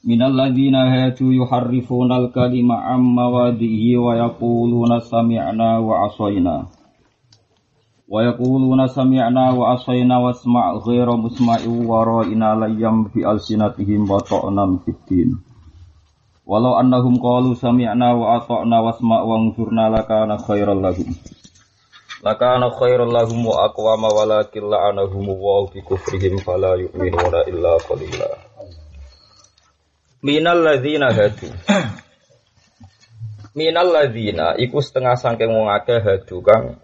Minal ladzina hadu yuharrifuna al-kalima am mawadihi wa yaquluna sami'na wa asayna. Wa yaquluna sami'na wa ghaira musma'in wa ra'ina layyam fi alsinatihim wa. Walau annahum qalu sami'na wa ata'na wa lahum wa la'anahum wa kufrihim. Minal ladzina hadu. Minal ladzina iku setengah sangking wong akeh hadu kang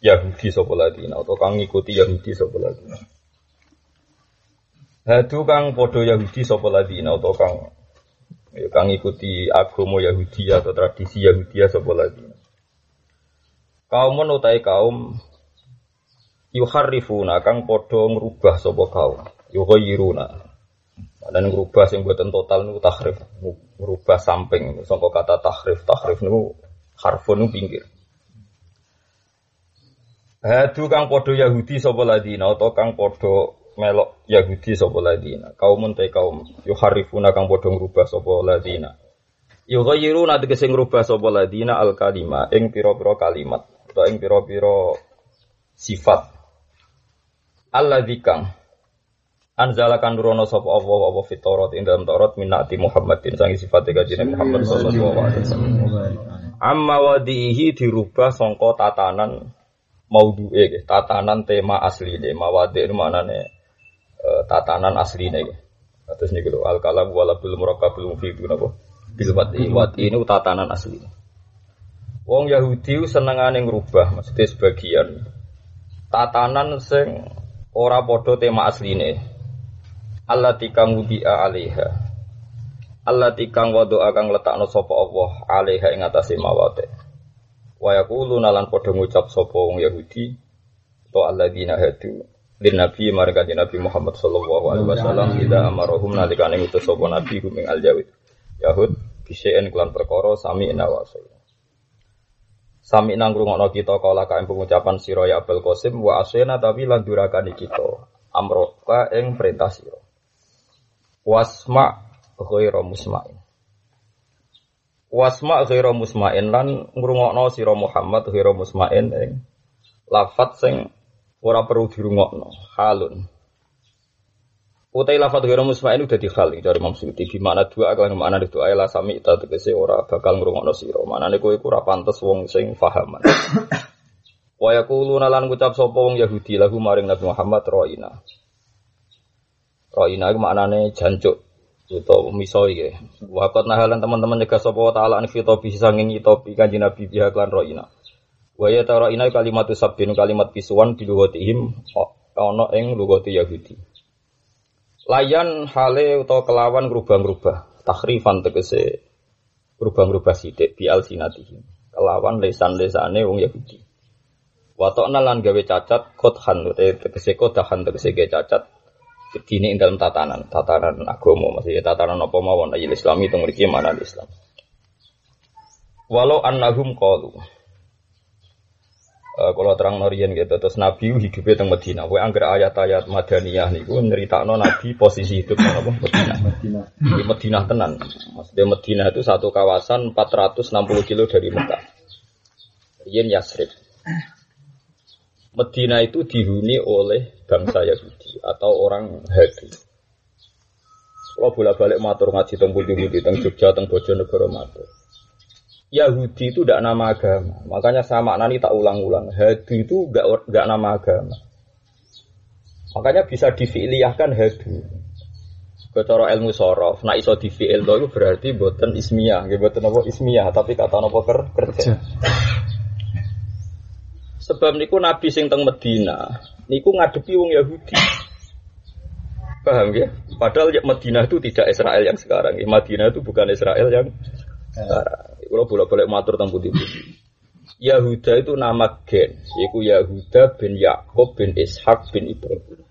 Yahudi sapa ladina atau kang ngikuti Yahudi sapa ladina. Hadu kang padha Yahudi sapa ladina atau kang ya kang ngikuti agama Yahudi atau tradisi Yahudi sapa ladina. Kaum utai kaum yuharrifuna kang padha ngrubah sapa kaum. Yughayyiruna dan merubah sing buatan total niku tahrif, merubah samping sangka kata tahrif, tahrif niku harfun niku pinggir. Hadu kang podo Yahudi sapa ladina atau kang podo melok Yahudi sapa ladina. Kaum te kaum yuharifuna kang podo ngrubah sapa ladina. Yughayyiruna tegese ngrubah sapa ladina al kalima ing pira-pira kalimat atau ing pira-pira sifat. Alladzi Anzalakan nurono sapa Allah apa fitorat ing dalam Taurat minati Muhammadin sangi sifat kanjeng Muhammad sallallahu alaihi wasallam. Amma wadihi dirubah sangka tatanan maudhu'e tatanan tema asli asline mawadi itu maknane uh, tatanan asline Terus niku lho al kalam wala bil murakkabul mufid napa? Bil ini tatanan asli. Wong Yahudi senengane ngrubah maksudnya sebagian tatanan sing ora padha tema asline Allah tikang wudi'a alaiha. Allah tikang wadu akan letakno sopo Allah alaiha ing atase mawate wa yaquluna lan padha ngucap sapa wong Yahudi to alladzina hadu lin nabi marga nabi Muhammad sallallahu alaihi wasallam ida amarahum nalikane ngutus sapa nabi hum ing aljawid. Yahud bisaen kelan perkara sami nawasai Sami nang ngrungokno kita kala kae pengucapan sira ya Abul Qasim wa asena tapi lan durakani kita amroka ing perintah sira wasma ghairu musma'in. Wasma ghairu musma'in lan ngrungokno sira Muhammad ghairu musma'in ing lafat sing ora perlu dirungokno halun. Utai lafat ghairu musma'in udah dihal dari Imam Suyuti. Di mana dua akan mana itu ayat sami ta tegese ora bakal ngrungokno sira. Manane kowe ora pantes wong sing fahaman. Wa yaquluna lan ngucap sapa wong Yahudi lahu maring Nabi Muhammad roina Roina itu maknanya jancuk atau miso iki. Wakot nahalan teman-teman jaga sapa taala an topi sanging topi kanjeng Nabi biha klan roina. Wa ya ta roina kalimat sabbin kalimat pisuan di lugatihim ana ing lugati Yahudi. Layan hale utawa kelawan ngrubah-ngrubah, takrifan tegese ngrubah-ngrubah sithik bi alsinatihim. Kelawan lesan-lesane wong Yahudi. Watokna lan gawe cacat kothan tegese kodahan tegese gawe cacat Dini ing dalam tatanan, tatanan agama, maksudnya tatanan apa mawon aja Islam itu memiliki mana Islam. Walau annahum qalu Uh, kalau terang norian gitu terus Nabi hidupnya teng Medina. Kowe angger ayat-ayat Madaniyah niku nyeritakno Nabi posisi hidup nang apa Medina. Medina. Di Medina tenan. Maksudnya Medina itu satu kawasan 460 kilo dari Mekah. Yen Yasrib. Medina itu dihuni oleh bangsa Yahudi atau orang Hadi. Kalau bolak balik matur ngaji teng budi teng Jogja teng Bojonegoro matur. Yahudi itu tidak nama agama, makanya sama nani tak ulang-ulang. Hadi itu gak gak nama agama. Makanya bisa difi'liyahkan hadi. Kecara ilmu sorof, nak iso difi'il itu berarti buatan ismiyah, buatan apa ismiyah, tapi kata apa kerja. Sebab niku Nabi sing teng Medina niku ngadepi wong Yahudi. Paham ya? Padahal ya Madinah itu tidak Israel yang sekarang. Ya. Madinah itu bukan Israel yang sekarang. Kalau boleh-boleh matur tentang putih-putih. Yahuda itu nama gen, yaitu Yahuda bin Yakub bin Ishak bin Ibrahim.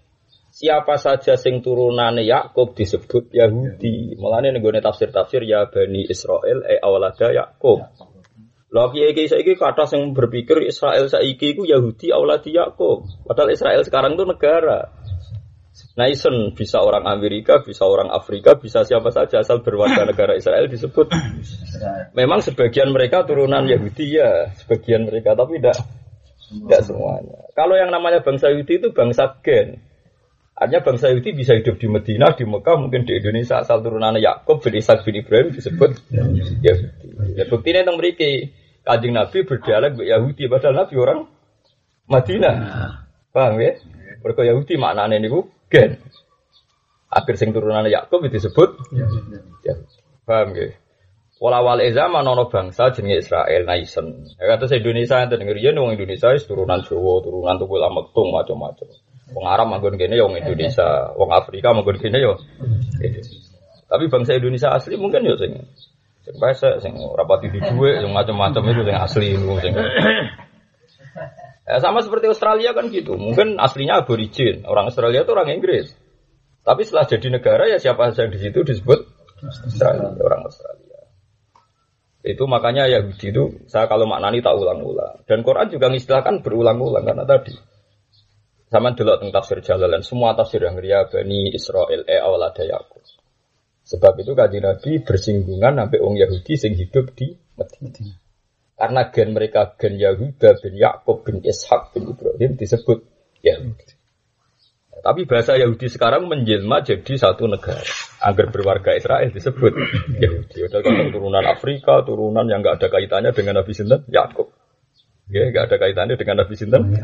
Siapa saja sing turunane Yakub disebut Yahudi. Mulane nenggone tafsir-tafsir ya Bani Israel e awalada Yakub. Lha kiai kiai saiki kata sing berpikir Israel saiki iku Yahudi awaladi Yakub. Padahal Israel sekarang itu negara. Naisen bisa orang Amerika, bisa orang Afrika, bisa siapa saja asal berwarga negara Israel disebut. Memang sebagian mereka turunan Yahudi ya, sebagian mereka tapi tidak tidak semuanya. Kalau yang namanya bangsa Yahudi itu bangsa gen. Artinya bangsa Yahudi bisa hidup di Medina, di Mekah, mungkin di Indonesia asal turunan Yakub bin Ishak bin Ibrahim disebut Yahudi. Ya buktinya yang memiliki kajing Nabi berdialek Yahudi padahal Nabi orang Madinah. Paham ya? Mereka Yahudi maknanya ini gen. Akhir sing turunan Yakub disebut ya. Paham ya? Wala-wala zaman ono bangsa jenenge Israel naisen. Ya kata Indonesia enten ngeriyen wong Indonesia wis turunan Jawa, turunan Tukul Ametung macam-macam. Wong Arab manggon kene ya wong Indonesia, wong Afrika manggon kene ya. Tapi bangsa Indonesia asli mungkin ya sing sing pesek, sing rapati di duwe, yang macam-macam itu sing asli sing. Ya, sama seperti Australia kan gitu. Mungkin aslinya aborigin. Orang Australia itu orang Inggris. Tapi setelah jadi negara ya siapa saja yang di situ disebut Australia, orang Australia. Itu makanya Yahudi itu saya kalau maknani tak ulang-ulang. Dan Quran juga mengistilahkan berulang-ulang karena tadi. Sama dulu tentang tafsir Jalalan, semua tafsir yang ria Bani Israel e awalada Yakub. Sebab itu kaji Nabi bersinggungan sampai orang Yahudi sing hidup di Medina. Karena gen mereka gen Yahuda bin Yakub bin Ishak bin Ibrahim disebut Yahudi. Tapi bahasa Yahudi sekarang menjelma jadi satu negara. Agar berwarga Israel disebut Yahudi. Ada turunan Afrika, turunan yang nggak ada kaitannya dengan Nabi Sinten, Yakub. Ya, nggak ada kaitannya dengan Nabi Sinten.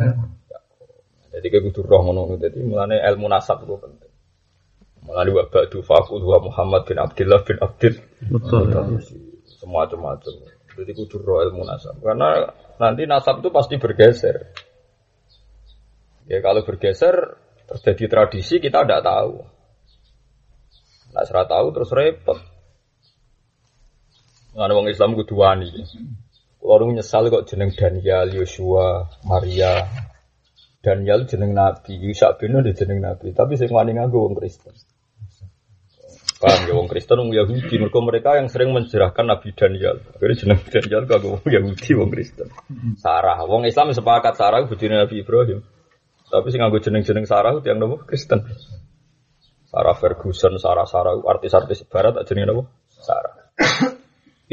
Jadi kayak butuh roh menurut Jadi mulanya ilmu nasab itu penting. Mulanya wabak fakul wa Muhammad bin Abdullah bin Abdul. Semua macam-macam. Jadi kudu roh ilmu nasab. Karena nanti nasab itu pasti bergeser. Ya kalau bergeser terjadi tradisi kita tidak tahu. Nah, serah tahu terus repot. Nggak orang Islam kudu wani. Orang nyesal kok jeneng Daniel, Yosua, Maria. Daniel jeneng Nabi, Yusak bin jeneng Nabi. Tapi saya wani nganggo wong Kristen. Paham ya wong Kristen wong Yahudi mereka mereka yang sering menjerahkan Nabi Daniel. Akhirnya jeneng Daniel kagak wong Yahudi wong Kristen. Sarah, wong Islam sepakat Sarah bojone Nabi Ibrahim. Tapi sing nganggo jeneng-jeneng Sarah itu yang nopo Kristen. Sarah Ferguson, Sarah Sarah artis-artis barat jenenge nopo? Sarah.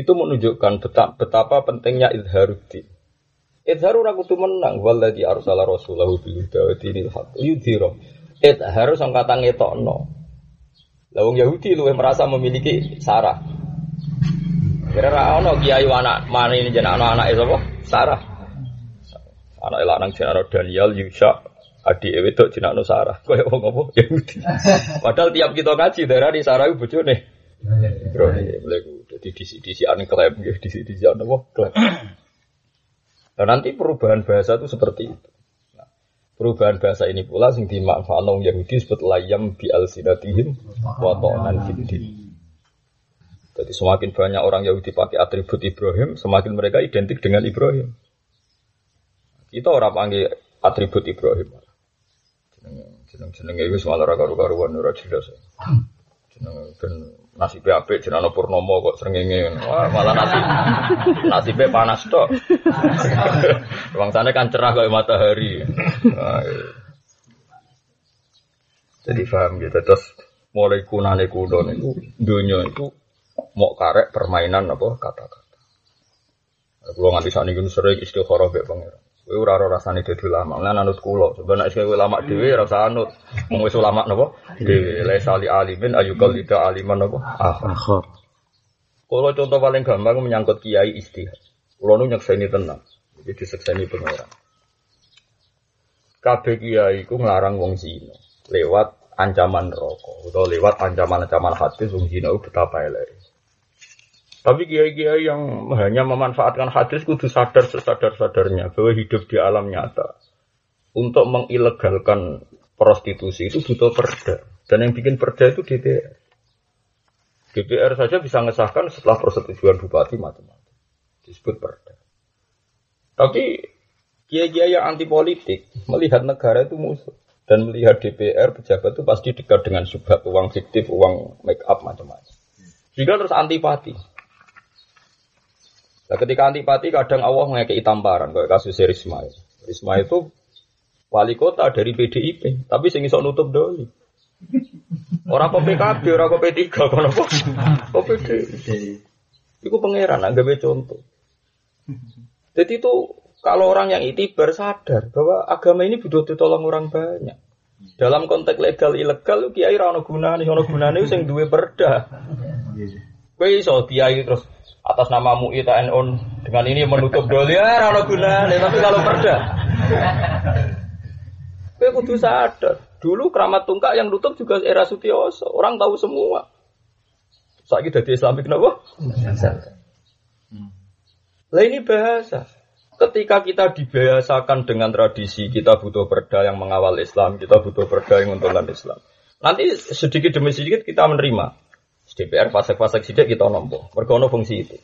itu menunjukkan betapa, betapa pentingnya idharuddin. Idharu ora kudu menang waladhi arsala rasulahu bil huda wa dinil haq. Idharu sing ngetokno. Lawang Yahudi lu merasa memiliki Sarah. Kira-kira ono kiai anak mana ini jenah anak-anak itu apa? Sarah. Anak lanang jenah Daniel Yusha adik ewe itu jenah Sarah. Kau yang ngomong Yahudi. Padahal tiap kita ngaji daerah di Sarah itu bocor nih. Bro, boleh jadi disi disi ane klaim, disi disi ane apa klaim. Dan nanti perubahan bahasa itu seperti itu. Perubahan bahasa ini pula sing dimanfaatkan orang Yahudi sebut layam bi al sidatihim wa fiddin. Jadi semakin banyak orang Yahudi pakai atribut Ibrahim, semakin mereka identik dengan Ibrahim. Kita orang panggil atribut Ibrahim. Jeneng-jeneng itu semua karu-karuan ora jelas. Jeneng ben nasibe apik jenenge Purnomo kok srengenge. Wah, malah nasib nasibe panas tok. Wong sana kan cerah kayak matahari. Nah. Jadi paham gitu. Terus mulai kunane kudo niku dunia itu mau karek permainan apa kata-kata. Kalau nganti saat ini sering istikharah be pangeran. Kowe ora ora rasane dadi ulama. Lan anut kula. Sebenarnya nek ulama dhewe ora usah anut. Wong wis ulama napa? Dhewe. La sali alimin ayukal tidak aliman napa? Akhir. Kalau contoh paling gampang menyangkut kiai istihad. Kulo nu nyekseni tenang. Jadi disekseni pangeran. Kabeh kiai ku nglarang wong zina lewat ancaman rokok atau lewat ancaman-ancaman hadis wong zina betapa elek. Tapi kiai-kiai yang hanya memanfaatkan hadis kudu sadar sesadar-sadarnya bahwa hidup di alam nyata. Untuk mengilegalkan prostitusi itu butuh perda. Dan yang bikin perda itu DPR. DPR saja bisa mengesahkan setelah persetujuan bupati macam-macam. Disebut perda. Tapi kiai-kiai yang anti politik melihat negara itu musuh dan melihat DPR pejabat itu pasti dekat dengan subhat uang fiktif, uang make up macam-macam. Sehingga terus antipati. Nah, ketika antipati kadang Allah mengekei tamparan kayak kasus Risma. Risma itu wali kota dari PDIP, tapi sing iso nutup doli. Orang kok PKB, orang kok P3, kok apa? Kok PDIP. Itu pangeran, agak contoh. Jadi itu kalau orang yang itibar sadar bahwa agama ini butuh ditolong orang banyak. Dalam konteks legal ilegal kiai ra ono gunane, ono gunane sing duwe perda. Kowe iso kiai terus atas nama MUI TNU dengan ini menutup doli ya ora gunane, tapi kalau perda. Kowe kudu sadar. Dulu keramat tungkak yang nutup juga era Sutioso, orang tahu semua. Saiki dadi Islamik kenapa? Lah ini bahasa. Ketika kita dibiasakan dengan tradisi, kita butuh perda yang mengawal Islam, kita butuh perda yang menguntungkan Islam. Nanti sedikit demi sedikit kita menerima. DPR fasek-fasek sidik kita nompo. Mereka fungsi itu.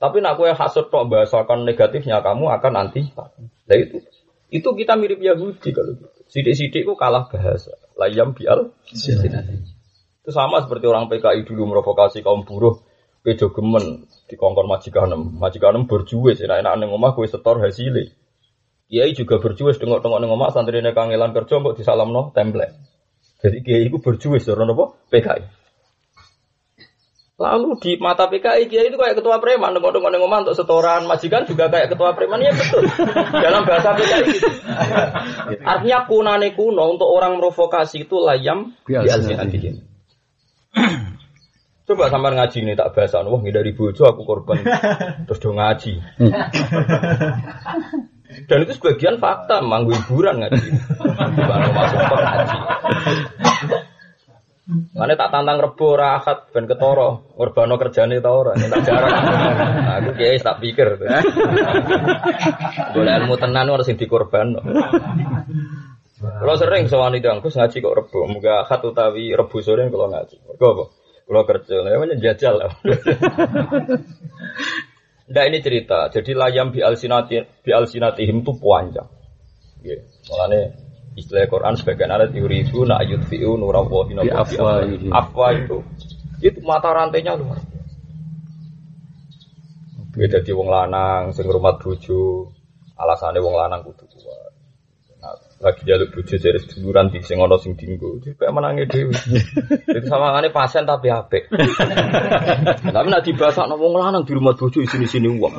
Tapi nak kue hasut kok bahasakan negatifnya kamu akan anti. Nah itu itu kita mirip Yahudi kalau gitu. Sidik-sidik itu kalah bahasa. Layam bial. Itu sama seperti orang PKI dulu merovokasi kaum buruh. Pejo gemen di kongkon majikanem. Majikanem berjuwis. Enak-enak neng omah kue setor hasilnya. Kiai juga berjuwis tengok-tengok neng omah santri kangelan kerja mbok disalam no template. Jadi kiai itu berjuwis orang apa? PKI. Lalu di mata PKI Kiai itu kayak ketua preman, dengok-dengok ngomong untuk setoran majikan juga kayak ketua preman ya betul. Dalam bahasa PKI gitu. Artinya kunane kuno untuk orang provokasi itu layam biasanya Coba sama ngaji ini tak bahasa, wah dari bojo aku korban terus dong ngaji. Dan itu sebagian fakta, manggu hiburan ngaji. Bukan masuk ngaji. Mana tak tantang rebo rahat ben ketoro, ngorbano kerjane ta ora, tak jarang. Aku kiai tak pikir. Boleh ilmu tenan harus sing dikorban. Kalau sering sowan itu Gus ngaji kok rebo, muga akad utawi rebo sore kalau ngaji. Mergo apa? Kalau kerja, namanya jajal lah. Nah ini cerita, jadi layam bi alsinati bi alsinatihim itu panjang. Yeah. Mulane istilah Quran sebagian ayat yuridu na yudfi'u nurallahi nabi afwa afwa itu. Itu mata rantainya luar beda di wong lanang sing rumah bojo. Alasannya wong lanang kudu kuat. Nah, lagi jaluk bojo dari seduluran di sing ono sing dinggo kayak menangi dewi itu sama ngane pasien tapi apik. Tapi nak dibahas no wong lanang di rumah bojo sini sini uang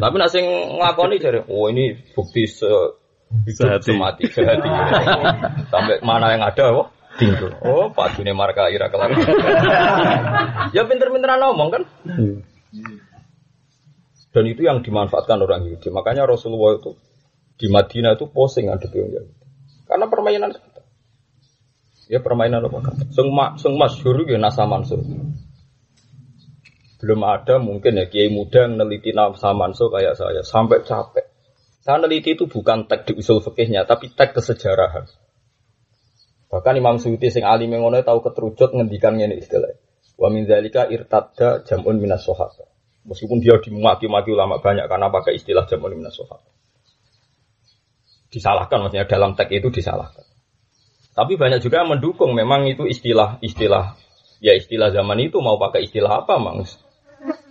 tapi nak sing nglakoni jare oh ini bukti se Sehati. Semati, sehati. Sampai mana yang ada, wah. Tinggal. Oh, Pak Juni marka ira kelar. ya pinter-pinteran ngomong kan. Dan itu yang dimanfaatkan orang Yahudi. Makanya Rasulullah itu di Madinah itu posing ada Yahudi. Karena permainan Ya permainan apa kan? Sing ma, sing masyhur ya Nasa Mansur. Belum ada mungkin ya kiai muda yang neliti Nasa Mansur kayak saya sampai capek. Saya neliti itu bukan teks di usul fikihnya, tapi teks kesejarahan. Bahkan Imam Suyuti sing alim ngono tahu keterucut ngendikan ini istilah. Wa min zalika irtadda jam'un minas. Meskipun dia dimaki-maki ulama banyak karena pakai istilah jam'un minas. Disalahkan maksudnya dalam teks itu disalahkan. Tapi banyak juga yang mendukung memang itu istilah-istilah ya istilah zaman itu mau pakai istilah apa, Mangs?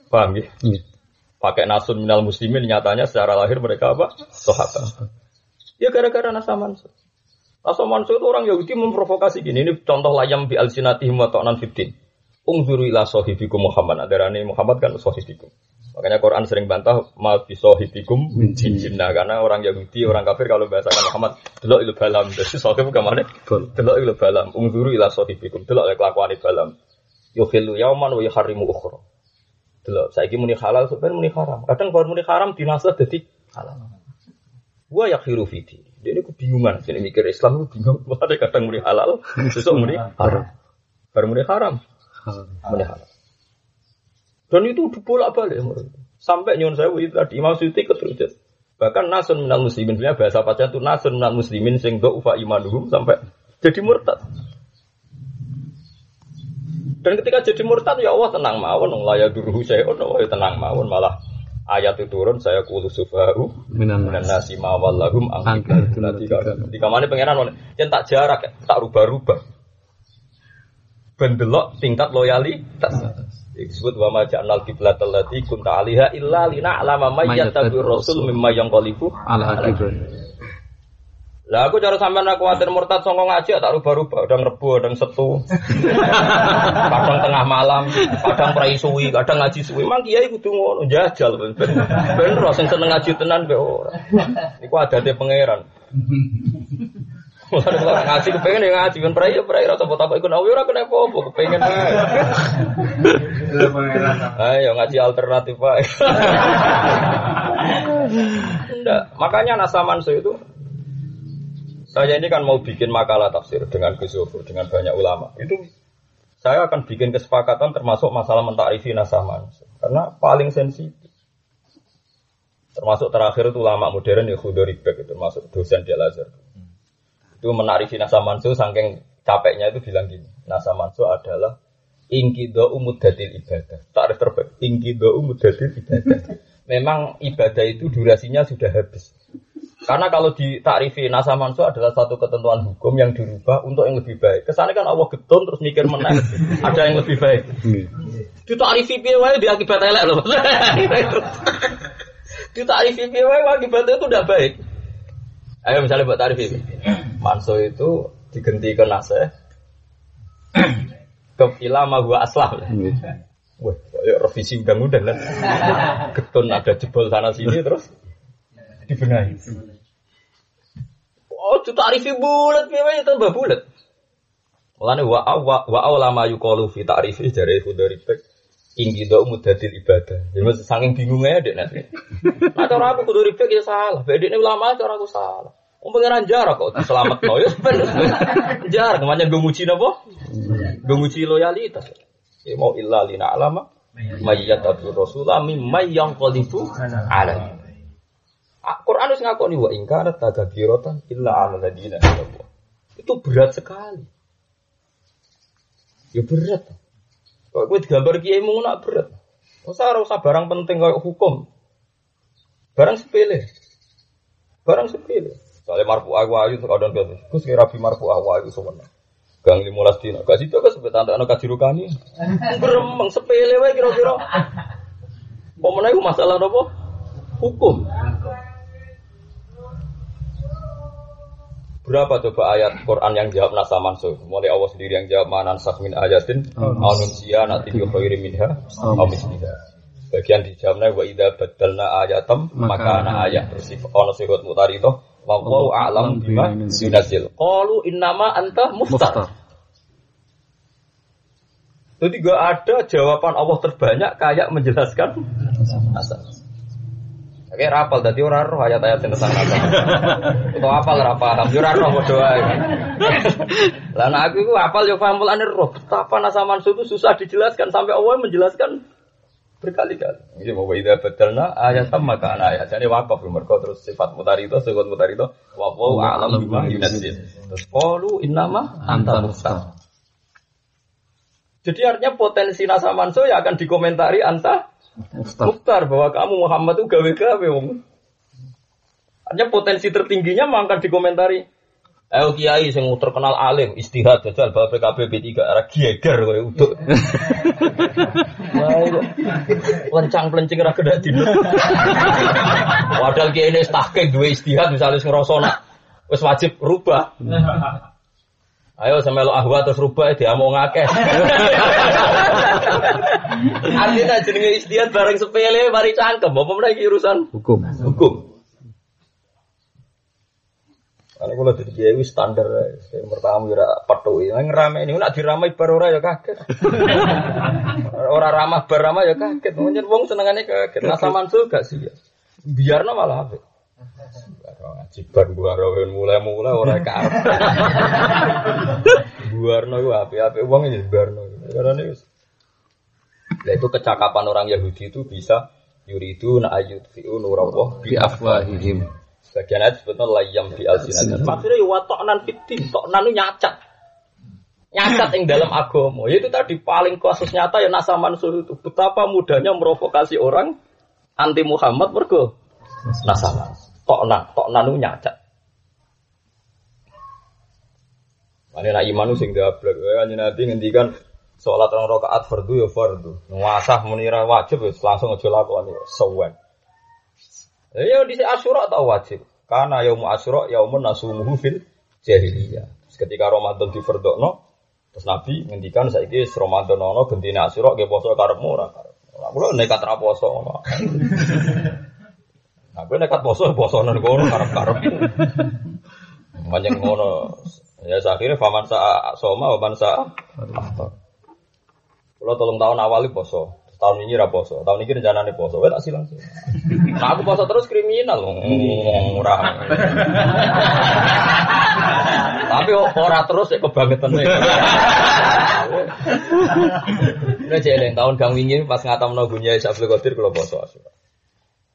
Paham ya? Pakai nasun minal muslimin nyatanya secara lahir mereka apa? Sahabat. Ya gara-gara nasa mansur. Nasa mansur itu orang Yahudi memprovokasi gini. Ini contoh layam bi alsinatihim wa ta'nan fiddin. Ungzuru ila sahibikum Muhammad. Adarani Muhammad kan sahibikum. Makanya Quran sering bantah ma bi sahibikum min jinna karena orang Yahudi, orang kafir kalau bahasakan Muhammad delok ilu balam. Jadi sahib ke mana? Delok ilu balam. Ungzuru ila sahibikum. Delok kelakuan balam. Yukhillu yauman wa yuharrimu ukhra. Delok, saiki muni halal sebenarnya muni haram. Kadang baru muni haram dinasah jadi halal. Gua ya khiru fiti. Dia ini kebingungan. Jadi mikir Islam itu bingung. Ada kadang muni halal, besok muni haram. Baru muni haram, muni halal. Dan itu bolak balik sampai nyuwun saya itu tadi Imam Suyuti keterucut. Bahkan nasun minal muslimin bahasa pacar itu nasun minal muslimin sing do ufa imanuhum sampai jadi murtad. Dan ketika jadi murtad ya Allah tenang mawon, wong laya duruhu saya ono ya tenang mawon malah ayat itu turun saya kulu sufahu Minan nasi mawallahum Angkat. angkat di kamane pangeran ono yen tak jarak ya, tak rubah-rubah. Bendelok tingkat loyalitas. Disebut wa ma ja'alnal qiblatal lati kunta 'alaiha illa lina'lama may yattabi'ur rasul mimma yanqalibu Ala akibah. Lah aku cara sampean aku kuwatir murtad songko ngaji tak rubah-rubah, kadang rebu, kadang setu. kadang tengah malam, kadang prai suwi, kadang ngaji suwi. Mang kiai kudu ngono, jajal ben. Ben ben ro sing seneng ngaji tenan be ora. Iku adate pangeran. Ngaji kepengen ya ngaji ben prai ya prai rasa buat apa ikut awi ora kena apa-apa, kepengen ae. Ayo ngaji alternatif Pak. Enggak, makanya Nasa Manso itu saya ini kan mau bikin makalah tafsir dengan Gus Yofo, dengan banyak ulama. Itu saya akan bikin kesepakatan termasuk masalah mentarifi Nasa Manso. Karena paling sensitif. Termasuk terakhir itu ulama modern ya Khudori Bek, itu termasuk dosen di Al-Azhar. Itu menarifi Nasa Manso saking capeknya itu bilang gini. Nasa Manso adalah ingkido umudatil ibadah. Takrif terbaik. Ingkido umudatil ibadah. Memang ibadah itu durasinya sudah habis. Karena kalau di takrifi nasa manso adalah satu ketentuan hukum yang dirubah untuk yang lebih baik. Kesannya kan Allah getun terus mikir menang. ada yang lebih baik. Di takrifi piye wae di akibat elek loh. di takrifi piye wae akibatnya itu udah baik. Ayo misalnya buat takrifi. Manso itu diganti ke nasa ke ilama gua aslam. Wah, kayak revisi undang-undang kan. Getun ada jebol sana sini terus dibenahi. Oh, itu tarifi bulat, piye tambah bulat. Mulane wa wa wa ulama yuqalu fi ta'rifi jare khudari bek inggi do mudatil ibadah. Jadi masih saking bingungnya dek nanti. Nah, cara aku khudari bek ya salah. Bedek ini ulama cara aku salah. Om pengiran jarak kok selamat no ya jarak ke mana gue muji nopo gue muji loyalitas ya mau illa lina alama mayyat abdur rasulah mimma yang qalifu ala Ah, Quran harus ngakoni wa ingkarat tagabiratan illa ala ladina. Itu berat sekali. Ya berat. Kok gue digambar kiai mau nak berat. Masa usah barang penting kayak hukum. Barang sepele. Barang sepele. Soalnya marfu aku ayu kadang kadang. Gus kira rabi marfu aku ayu sebenarnya. Gang limolas dina. Gak situ kan sebut tanda anak kajirukani. Beremang sepele wae kira-kira. Pemenang masalah apa? Hukum. Berapa coba ayat Quran yang jawab nasa mansuh? Mulai Allah sendiri yang jawab manan min ayatin anunsia nanti bi khairi minha aw misliha. Bagian dijawabnya wa idza badalna ayatam maka ana ayat bersifat ono sifat mutari itu wa wallahu a'lam bima yunazil. Qalu innama anta muftar. Jadi gak ada jawaban Allah terbanyak kayak menjelaskan asal. Oke, rapal dadi ora roh ayat-ayat sing tentang nasab. Atau apal ora paham, yo ora roh wae. Lah nek aku iku apal yo paham mulane roh. Betapa nasa mansu itu susah dijelaskan sampai Allah menjelaskan berkali-kali. Ini mau ida betelna ayat maka ayat. Jadi wakaf mereka terus sifat mutari itu, sifat mutari itu. Wawu alam bima yunazil. Terus qalu innama anta mustar. Jadi artinya potensi nasa mansu ya akan dikomentari anta Mukhtar bahwa kamu Muhammad itu gawe-gawe wong. Artinya potensi tertingginya memang akan dikomentari. Eh kiai sing terkenal alim istihad jajal bawa PKB B3 arah geger kowe uduk. Wah, itu lencang pelencing ra kedak dino. Padahal kiai ini tahqiq duwe istihad misalnya ngerasa nak wis wajib rubah. Ayo semelo ahwa terus rubah dia mau ngakeh. Artinya jenenge istiad bareng sepele mari cangkem, apa meneh iki urusan Hukum. hukum. Karena kalau jadi kiai wis standar, yang pertama ya patuhi, yang ngerame ini nak diramai bar ora ya kaget. Ora ramah bar ramah ya kaget, mungkin wong senengane kaget. Nah sama gak sih ya, biarno malah apa? Ngaji bar buar mulai-mulai ora karep. Buarno ku api-api wong ya buarno. Karena ini Nah itu kecakapan orang Yahudi itu bisa yuridu na ayut fi'u nurawah Bi afwahihim. Sebagian ayat sebetulnya layam di alsinat. Maksudnya ya watoknan fitin, toknan itu nyacat. nyacat yang dalam agama. Itu tadi paling kasus nyata ya Nasa Mansur itu. Betapa mudahnya merovokasi orang anti Muhammad mergo Nasa Mansur. Tok nan, tok nanu nyacat. Ini nak iman sing gablek. Ya nanti ngendikan sholat orang rakaat fardu ya fardu. Nguasah menira wajib ya langsung aja lakoni sewen. Ya di Asyura tau wajib. Karena yaum Asyura yaumun nasumuhu fil jahiliyah. Ketika Ramadan di no, terus Nabi ngendikan saiki Ramadan ono gentine Asyura ge poso karepmu ora. Lah kula nekat ra poso. Nah, gue nekat poso poso nang kono karep-karep. Banyak ngono. Ya akhirnya faman sa soma faman sa Kalau tolong tahun awal poso, tahun ini raposo, tahun ini rencana nih poso, tak silang. Nah aku poso terus kriminal, murah. Tapi ora terus ya kebangetan nih. Ini jeleng tahun kang wingi pas ngatam no gunya Isabel Qadir kalau poso asura.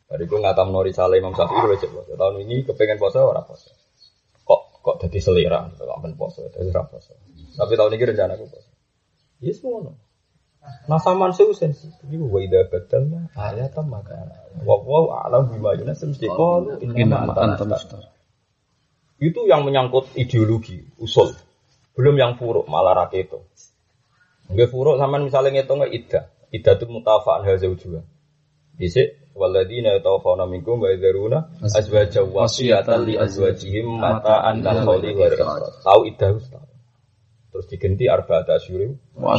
Tadi gue ngatam no Risalah Imam Syafi'i kalau cek poso. Tahun ini kepengen poso ora poso kok jadi selera kalau aman poso jadi poso tapi tahun ini rencana aku poso ya semua nah sama sih sensitif itu wa ida badalnya ayatan maka wa wa alam bima yunas mesti kol inna antam itu yang menyangkut ideologi usul. Belum yang furuk malah rakyat itu. Enggak furuk sama misalnya ngitung ida. Ida itu mutafaan hasil juga bisa Waladina yatawaffawna minkum wa yadharuna azwaja wasiyatan li azwajihim mata'an lil khawli wa Tahu Terus diganti arba'ata asyurim. Wa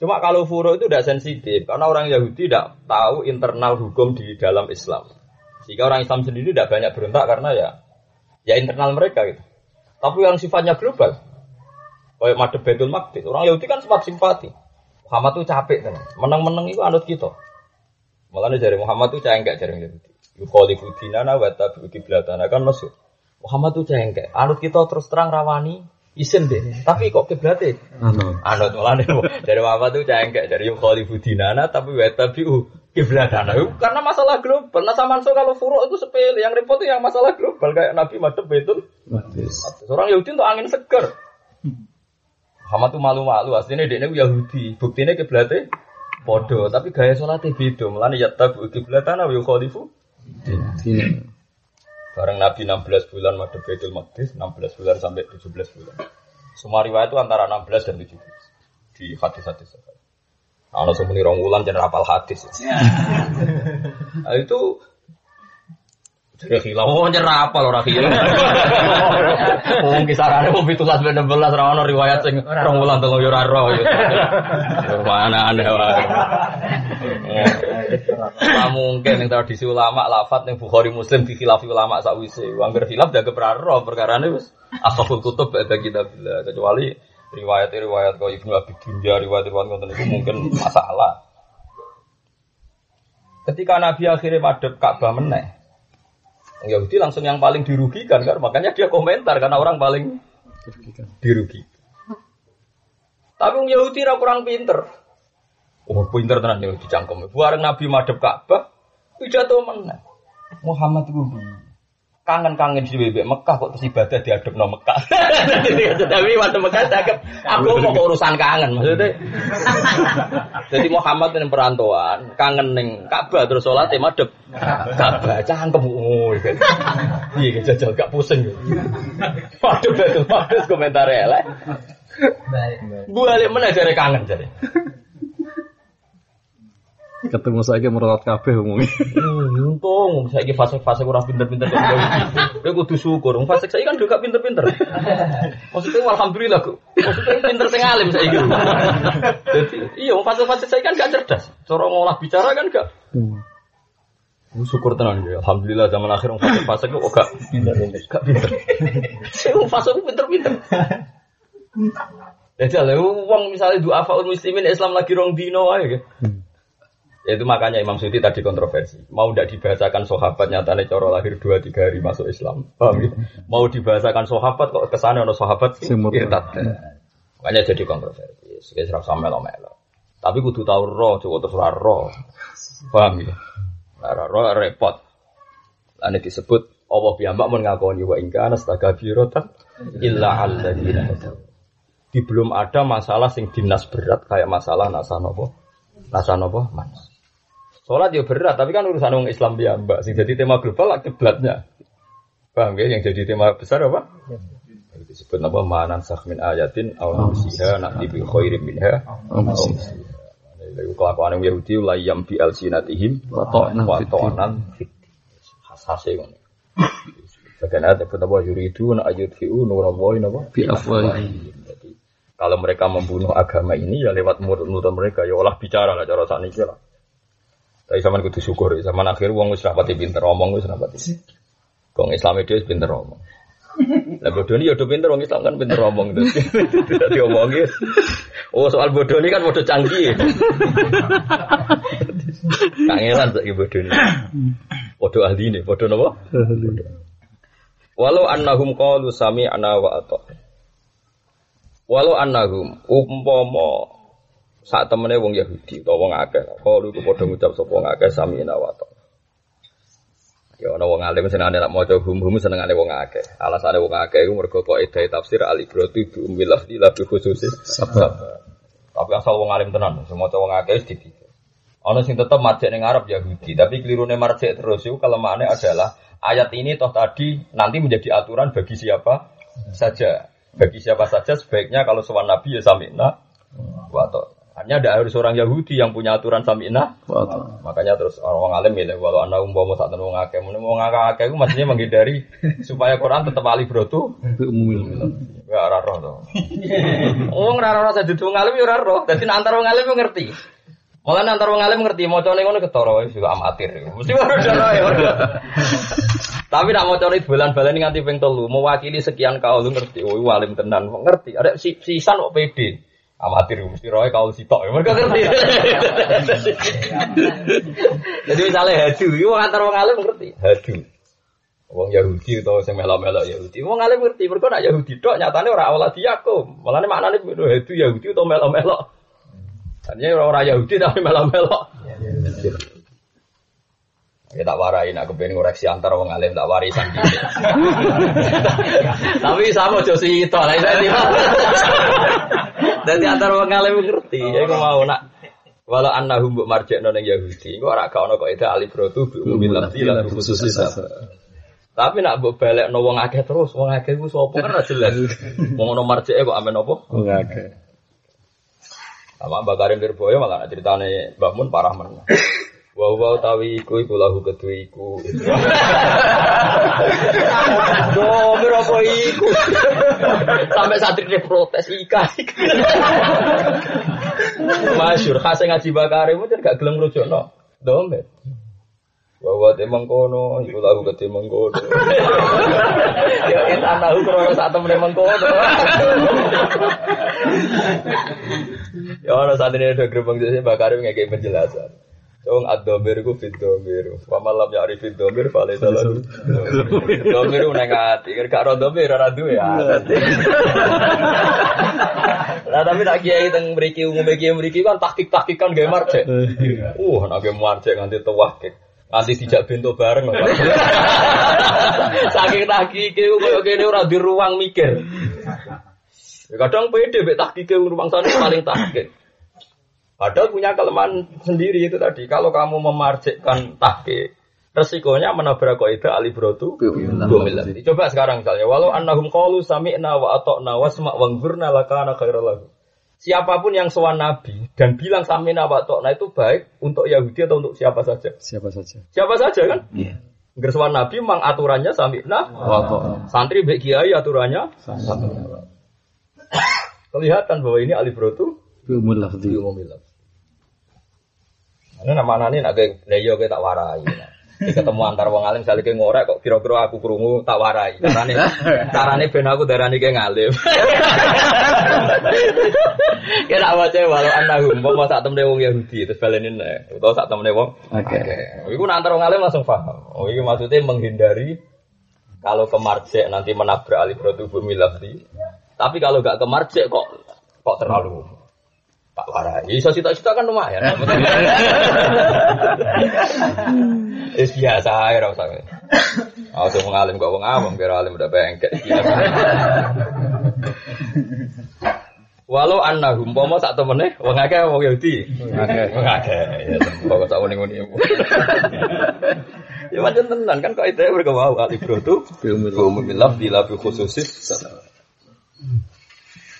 Cuma kalau furo itu tidak sensitif karena orang Yahudi tidak tahu internal hukum di dalam Islam. Sehingga orang Islam sendiri tidak banyak berontak karena ya ya internal mereka gitu. Tapi yang sifatnya global, kayak madep Betul Maqdis, orang Yahudi kan sempat simpati. Muhammad tuh capek kan, menang-menang itu anut kita. Malah dari Muhammad tuh cengkek dari Yahudi. Yukhalifu dinana wa tabi'u kiblatana kan maksud. Muhammad tuh cengkek. Anut kita terus terang rawani isin deh. Tapi kok kiblate? Anut. Anut malah dari Muhammad tuh cengkek dari yukhalifu dinana tapi wa tabi'u kiblatana. Karena masalah global. Nah sama kalau furuk itu sepele. Yang repot itu yang masalah global kayak Nabi madep betul. Orang Yahudi untuk angin seger. Muhammad tuh malu-malu. Aslinya dia Yahudi. Buktinya kiblatnya Podo, tapi gaya sholatnya beda. Mulane ya tabu kiblatan wa yukhalifu. Bareng Nabi 16 bulan madhep Baitul Maqdis, 16 bulan sampai 17 bulan. Semua riwayat itu antara 16 dan 17 di hadis-hadis. Kalau semuanya rong wulan jangan rapal hadis. nah, itu jadi hilang, oh nyerah apa loh rakyat. Mungkin kisarannya mau itu kelas bener belas rawan riwayat sing rong bulan tunggu yura roh. Mana anda Nah mungkin yang tradisi ulama lafat yang bukhari muslim di khilafi ulama sakwise. Wangger khilaf jaga peraro perkara ini wis asoful kutub ada kita bila kecuali riwayat-riwayat kau ibnu abi dunya riwayat-riwayat ngoten itu mungkin masalah. Ketika Nabi akhirnya madep Ka'bah meneh, Yahudi langsung yang paling dirugikan kan, makanya dia komentar karena orang paling dirugikan. Tapi orang Yahudi ra kurang pinter. Oh, pinter tenan Yahudi cangkem. Bareng Nabi madhep Ka'bah, pidato mana? Muhammad itu kangen-kangen di bebek Mekah kok terus ibadah diadep no Mekah. Tapi waktu Mekah cakep, aku mau urusan kangen maksudnya. Jadi Muhammad yang perantauan, kangen neng Ka'bah terus sholat madep Ka'bah cangkem. Iya jajal gak pusing. Waduh betul bagus komentar elek. Gue mana cari kangen jadi ketemu saya merawat kafe umumnya. Hmm, untung saya fase-fase kurang pinter-pinter Gue kudu syukur. Fase saya kan juga pinter-pinter. Maksudnya alhamdulillah kok. Maksudnya pinter teng alim saya gitu. Jadi iya fase-fase saya kan gak cerdas. Cara ngolah bicara kan gak. Hmm. Syukur tenang ya. Alhamdulillah zaman akhir fase-fase kok gak pinter-pinter. Gak pinter. Saya fase pinter-pinter. Jadi kalau uang misalnya dua faul muslimin Islam lagi rong dino aja. Itu makanya Imam Suyuti tadi kontroversi. Mau tidak dibahasakan sahabat nyatanya coro lahir dua tiga hari masuk Islam. Paham ya? Mau dibahasakan sahabat kok ke sana ono sahabat irtat. Makanya jadi kontroversi. Sekitar serap sama melo melo. Tapi kudu tahu roh, coba terus roh. Paham ya? Roh repot. Ini disebut Allah piyambak mengakoni wa ingkana astaga birota illa alladzina di belum ada masalah sing dinas berat kayak masalah nasa nopo nasa nopo manas. Sholat ya berat, tapi kan urusan orang Islam dia mbak. Sing jadi tema global lah kiblatnya. Paham ya? Yang jadi tema besar apa? Disebut apa? Manan min ayatin aw nusiha nanti bi khairim minha. Lalu kelakuan yang Yahudi la yam bi alsinatihim Wa ta'nan wa fid din. ta'nan fid din. khas-khase ngono. Bagian ayat apa yuridu na ayat fi'u nurallahi napa? Bi. Jadi kalau mereka membunuh agama ini ya lewat mulut-mulut mereka ya olah bicara lah cara sakniki lah. Tapi zaman kudu syukur, zaman akhir wong wis rapati pinter omong wis rapati. Wong Islam itu wis pinter omong. Lah bodoh ini ya udah pinter wong Islam kan pinter omong terus. Dadi omongnya. Oh soal bodoh ini kan bodoh canggih. Kangelan saiki bodoh ini. Bodoh ahli ini, bodoh napa? Walau annahum qalu sami'na wa ata'na. Walau annahum umpama saat temene wong Yahudi utawa wong akeh, qalu ku padha ngucap sapa wong akeh sami'na wa ata'na. Ya ana wong alim senengane nak maca hum-hum senengane wong akeh. Alasane wong akeh iku mergo kok edahe tafsir al ibratu bi ummil lafzi la bi khususi sabab. Tapi asal wong alim tenan, semua wong akeh wis dipikir. Ana sing tetep marjek ning Arab Yahudi, tapi kelirune marjek terus itu kelemahannya adalah ayat ini toh tadi nanti menjadi aturan bagi siapa saja. Bagi siapa saja sebaiknya kalau sowan Nabi ya sami'na wa. Hanya ada harus orang Yahudi yang punya aturan sami'na ta'nan. Makanya terus orang alim milih walau anda umpama saat wong akeh, mun wong akeh itu maksudnya menghindari supaya Quran tetap brotu. Bi umumil. Ya ora roh to. Wong ora roh saja wong alim ya ora roh. Dadi nek antar wong alim ngerti. Malah antar wong alim ngerti macane ngono ketara wis juga amatir. Mesti ora ya. Tapi nak macane bulan-bulan nganti ping telu mewakili sekian kaul lu ngerti. Oh, alim tenan ngerti. Ada si sisan kok pede. Amatir mesti roe kaul sitok. Ya, Mereka ngerti. Jadi misalnya hadu, itu antar wong alim ngerti. Hadu. Wong Yahudi atau sing melok-melok Yahudi. Wong alim ngerti, mergo nak Yahudi tok nyatane ora awal Yakub. Malane maknane hadu Yahudi atau melok-melok. Tadinya ora ora Yahudi tapi melok-melok. Ya tak warai nak kepen ngoreksi antar wong alim tak warisan gitu. Tapi sama jo itu lah itu. Dadi antar wong alim ngerti, ya aku mau nak Walau annahum mbok marjekno ning Yahudi, iku ora gak ono kok itu alibrotu bi lafzi lan sabab. Tapi nak mbok balekno wong akeh terus, wong akeh ku sapa kan ora jelas. Wong ono marjeke kok amen apa? Wa akeh. Sama Mbak Karim Lirboyo malah nak ceritane Mbak Mun parah men. Wa wa utawi iku iku lahu kedue iku. Domir apa iku? Sampai santri protes ika. Masyur khas ngaji Karim itu gak gelem ngrujukno. Domir. Wa wa te mengkono iku lahu kedue mengkono. Ya kita tahu krono sak temene mengkono. Ya saat ini ada gerbang jadi Mbak Karim ngekei penjelasan. Wong ad-domir ku fit domir. Wa malam ya arif fit domir fale salah. Domir una ngati, gak ro domir ora duwe ya. Lah tapi tak kiai teng mriki umume kiai mriki kan tahkik-tahkikan gawe marjek. Uh, nek gawe marjek nganti tuwah kek. Nganti dijak bento bareng. Saking tahkike koyo kene ora di ruang mikir. Kadang pede mek tahkike ruang sana paling tahkik. Padahal punya kelemahan sendiri itu tadi. Kalau kamu memarjekkan tahkik, resikonya menabrak kaidah alibrotu bumillah. Coba sekarang misalnya, walau annahum qalu sami'na wa ata'na wasma' wanzurna lakana khairal lahu. Siapa pun yang sowan Nabi dan bilang sami'na wa ata'na itu baik untuk Yahudi atau untuk siapa saja. Siapa saja. Siapa saja kan? Iya. Gersuan Nabi mang aturannya sami'na Wa ta'na. Santri baik kiai aturannya kelihatan bahwa ini alibrotu Bi Ini nama nani nak kayak leyo kayak tak warai. Ketemu antar wong alim saling kayak ngorek kok kira-kira aku krungu tak warai. Carane carane ben aku darani kayak ngalim. Kira apa cewek walau anahum mau sak temne wong Yahudi terus balenin utawa sak temne wong Oke. Iku antar wong alim langsung paham. Oh ini maksudnya menghindari kalau kemarjek nanti menabrak alibrotu bumi lafzi. Tapi kalau gak kemarjek kok kok terlalu tak warai. Iso cita-cita kan lumayan. Is biasa ya rasa. Aku wong alim kok wong awam kira alim udah bengkek. Walau annahum pomo sak temene wong akeh wong Yahudi. Wong akeh. Ya pokoke sak muni-muni. Ya macam tenan kan kok itu mereka mau alibro tuh Umumil lafzi la bi khususis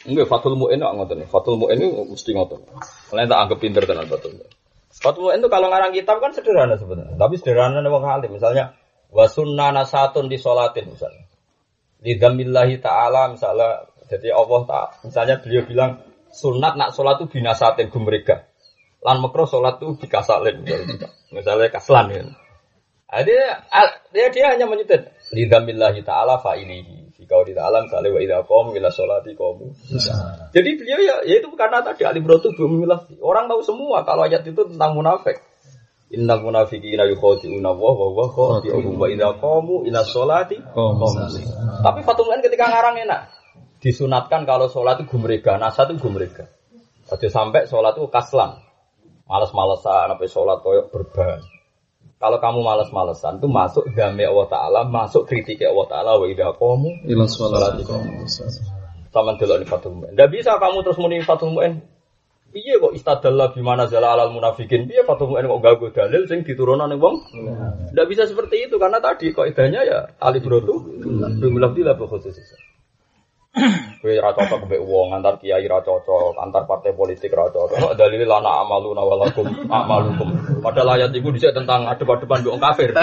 Enggak, Fatul Mu'in ngotot nih. Fatul Mu'in itu mesti ngotot. Kalian tak anggap pinter tenan Fatul Mu'in. Fatul Mu'in itu kalau ngarang kitab kan sederhana sebenarnya. Tapi sederhana wong alim. Misalnya wasunna nasatun di sholatin misalnya. Di damillahi ta'ala misalnya. Jadi Allah tak misalnya beliau bilang sunat nak sholat itu binasatin gumrega. Lan makro sholat itu dikasalin. Misalnya, misalnya kaslan ya. Nah, dia, dia, dia hanya menyebut lidamillahi ta'ala fa'ilihi. Di ta'ala misalnya wa idha qom ila sholati qomu. Jadi beliau ya, ya itu karena tadi alim rotu belum memilah. Orang tahu semua kalau ayat itu tentang munafik. Inna munafiqina yukhadi'una wa wa wa khadi'uhum wa idha qamu ila sholati. Tapi Fatumlan ketika ngarang enak. Disunatkan kalau sholat itu gumrega, nasa itu gumrega. Jadi sampai sholat itu kaslan. Males-malesan, sampai sholat koyok berban. Kalau kamu males-malesan itu masuk game Allah Ta'ala, masuk kritik Allah Ta'ala wa idha qamu Ila sholati sama delok ni Fatul Mu'in. Ndak bisa kamu terus muni Fatul Mu'in. Piye kok istadalla bimana zala alal munafikin? Piye Fatul Mu'in kok gago dalil sing diturunane wong? Ndak bisa seperti itu karena tadi kok idanya ya alif rotu bimilaf bila khusus. Kowe ra cocok mbek wong antar kiai ra cocok, antar partai politik ra cocok. Dalile lana amaluna walakum amalukum. Padahal ayat iku dhisik tentang adep-adepan mbek kafir.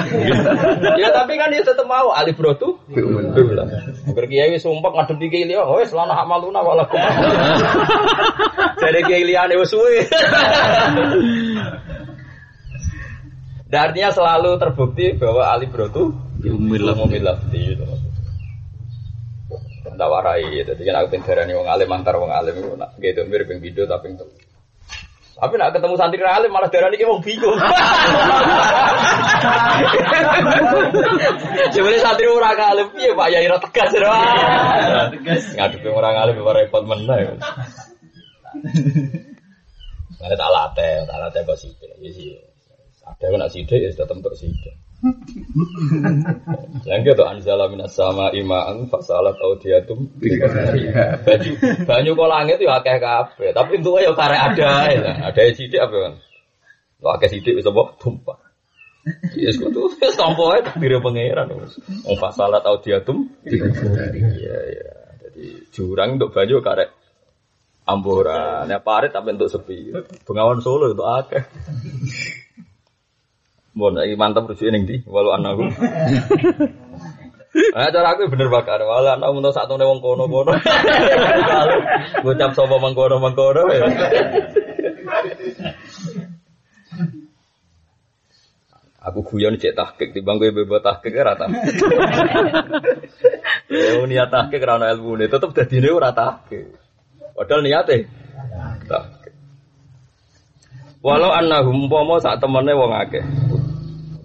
ya tapi kan dia tetep mau alif rotu bimilaf. Agar kiai wis sumpek ngadepi kiai liya, wis lana amaluna walakum. Jadi kiai liyane wis suwe. Dan artinya selalu terbukti bahwa alif Umil umumil lafzi gitu. Tak warai, jadi kan aku pinterani wong alim antar wong alim itu nak gitu mirip yang video tapi itu. Tapi nak ketemu santri ra alim malah darani ki wong bingung. Sebenarnya santri ora alim piye Pak Yai ra tegas ora. Tegas. Ngadepi orang alim ora repot meneh. Ada tak latih, tak latih kok. Ya sih. Ada kena sidik ya tetep untuk sidik. Yang gitu anzala minas sama imaan fasalat audiatum baju banyu kok langit ya akeh kabeh tapi untuk ya karek ada ya ada apa kan lo akeh sidik bisa bawa tumpah Yes, kudu wis tampa ae takdir pangeran. Wong fasalat audiatum iya iya. Jadi jurang untuk banyu karek amburan, ya tapi untuk sepi. Bengawan Solo itu akeh. Bon, iki mantap rujuk ning ndi? Walau anaku. Nah, cara aku bener bakar. Walau anak untuk satu wong kono-kono. Kalau ngucap sapa mengkono-mengkono ya. Aku guyon cek tahqiq di bangku bebo tahqiq ora ta. Ya niat tahqiq ora ana ilmune, tetep dadine ora tahqiq. Padahal niate tahqiq. Walau annahum umpama sak temene wong akeh.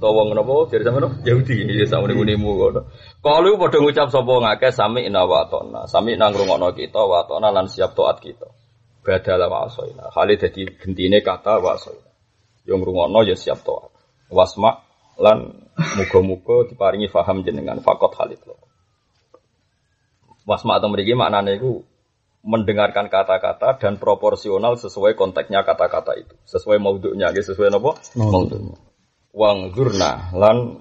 Utawa napa jadi sampeyan Yahudi ya sak muni-munimu ngono. Kalu padha ngucap sapa wong akeh sami ina wa atona. Sami nang ngrungokno kita wa atona lan siap taat kita. Badala wa asoina. Kali dadi gentine kata wa asoina. Yo ngrungokno ya siap taat. Wasma lan muga-muga diparingi faham jenengan fakot halid lo. Wasma atau mriki maknane iku mendengarkan kata-kata dan proporsional sesuai konteksnya kata-kata itu, sesuai maudhunya, nggih sesuai napa? Maudhunya. Wang zurna lan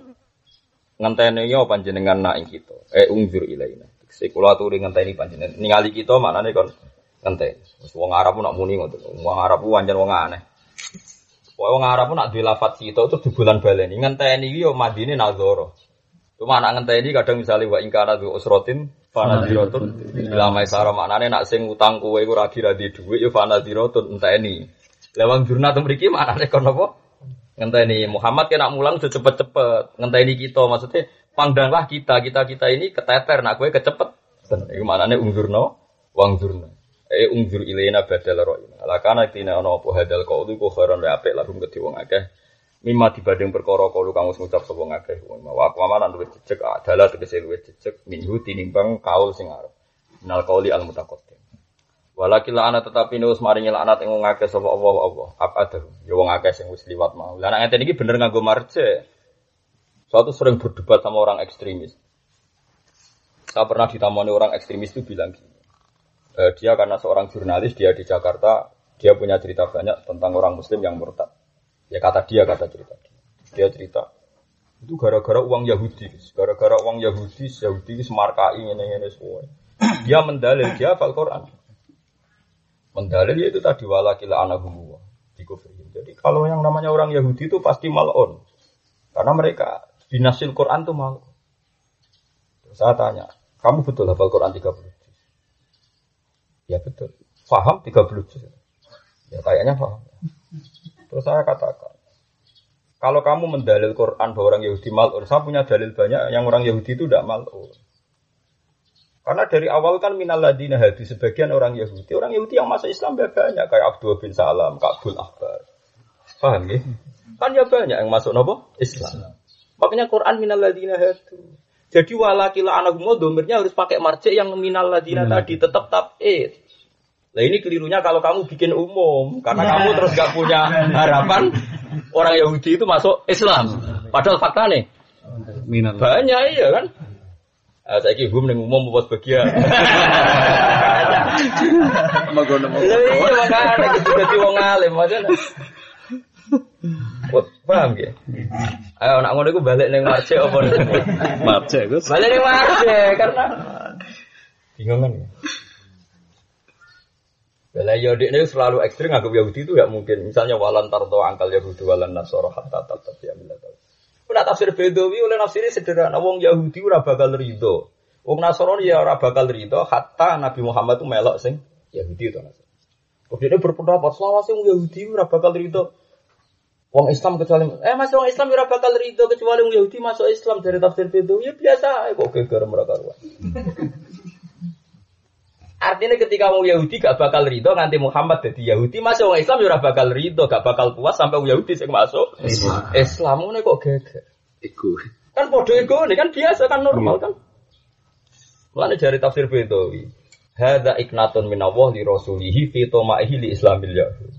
ngenteni yo panjenengan nak ing kita. Eh ungzur ilaina. Sekula aturi ngenteni panjenengan. Ningali kita maknane kon ngenteni. Wis wong Arab nak muni ngoten. Wong Arab wancen wong aneh. Wong Arab nak duwe lafat kita itu di bulan baleni. Ngenteni yo madine nazara. Cuma anak ngenteni kadang misalnya wa ingkana du usrotin fanadiratun ila maisara maknane nak sing utang kowe iku ra kira di dhuwit yo fanadiratun enteni. Lewang jurnal mriki maknane kon apa? Ngenteni Muhammad kena mulang udah cepet-cepet. Ngenteni kita maksudnya pandanglah kita kita kita ini keteter nak kowe kecepet. Iku maknane ungzurno wangzurna. Eh ungzur ilaina badal ro'ina. Lakana tina ana apa hadal qaulu ku khairan wa apik lahum kedhi wong akeh. Mima dibanding perkara kalu kang wis ngucap sapa ngakeh. Wa aku amanan luwih jejeg adalah tegese luwih jejeg minhu tinimbang kaul sing arep. Minal qauli al mutaqaddim. Walakin ana tetapi nus maringi laknat ing wong akeh Allah Allah. Abada. Ya wong akeh sing wis liwat mau. Lah nek iki bener nganggo marje. Suatu sering berdebat sama orang ekstremis. Saya pernah ditamani orang ekstremis itu bilang gini. Eh, dia karena seorang jurnalis, dia di Jakarta, dia punya cerita banyak tentang orang Muslim yang murtad. Ya kata dia, kata cerita dia. Cerita, itu gara-gara uang Yahudi, gara-gara uang Yahudi, Yahudi semarkai ini ini semua. Dia mendalil, dia hafal Quran. Mendalil ya itu tadi walakila anahumullah dikufrin. Jadi kalau yang namanya orang Yahudi itu pasti malon. Karena mereka dinasil Quran tuh mal. Saya tanya, kamu betul hafal Quran 30 juz? Ya betul. Faham 30 juz? Ya kayaknya paham. Terus saya katakan, kalau kamu mendalil Quran bahwa orang Yahudi malun, saya punya dalil banyak yang orang Yahudi itu tidak malun. Karena dari awal kan minal ladina hadi sebagian orang Yahudi, orang Yahudi yang masuk Islam ya banyak kayak Abdul bin Salam, Kabul Akbar. Paham ya? Kan ya banyak yang masuk nopo Islam. Makanya Quran minal ladina hadu. Jadi walakila anagumah domirnya harus pakai marjek yang minal ladina tadi tetap tabid. Nah ini kelirunya kalau kamu bikin umum karena kamu terus gak punya harapan orang Yahudi itu masuk Islam. Padahal fakta nih banyak iya kan. Ah, saya kira umum yang umum buat bagian. Lah iya makanya dadi wong alim macam. Paham ya? Ayo nak ngono iku balik ning marce apa nih? Marce Gus. Balik ning marce karena bingung kan. ya? Bela Yahudi ini selalu ekstrim nganggap Yahudi itu gak mungkin. Misalnya walan tarto angkal Yahudi walan nasoro hatta tetap ya Udah tafsir Bedawi oleh nafsirnya sederhana. Wong Yahudi ora bakal ridho. Wong Nasrani ya ora bakal ridho hatta Nabi Muhammad itu melok sing Yahudi itu Nasrani. Kemudian dia berpendapat selawase wong Yahudi ora bakal ridho. Wong Islam kecuali eh masih wong Islam ora bakal ridho kecuali wong Yahudi masuk Islam dari tafsir Bedawi ya biasa kok geger mereka. Artinya ketika wong Yahudi gak bakal ridho nganti Muhammad jadi Yahudi, masih wong Islam ya bakal ridho, gak bakal puas sampai wong Yahudi sing masuk Islam. Islam ngono kok geger. Iku. Kan podo ego ini kan biasa kan normal kan. Mulane jari tafsir Bedawi. Hadza iknatun minallah li rasulihi fi tomaihi li islamil yahud.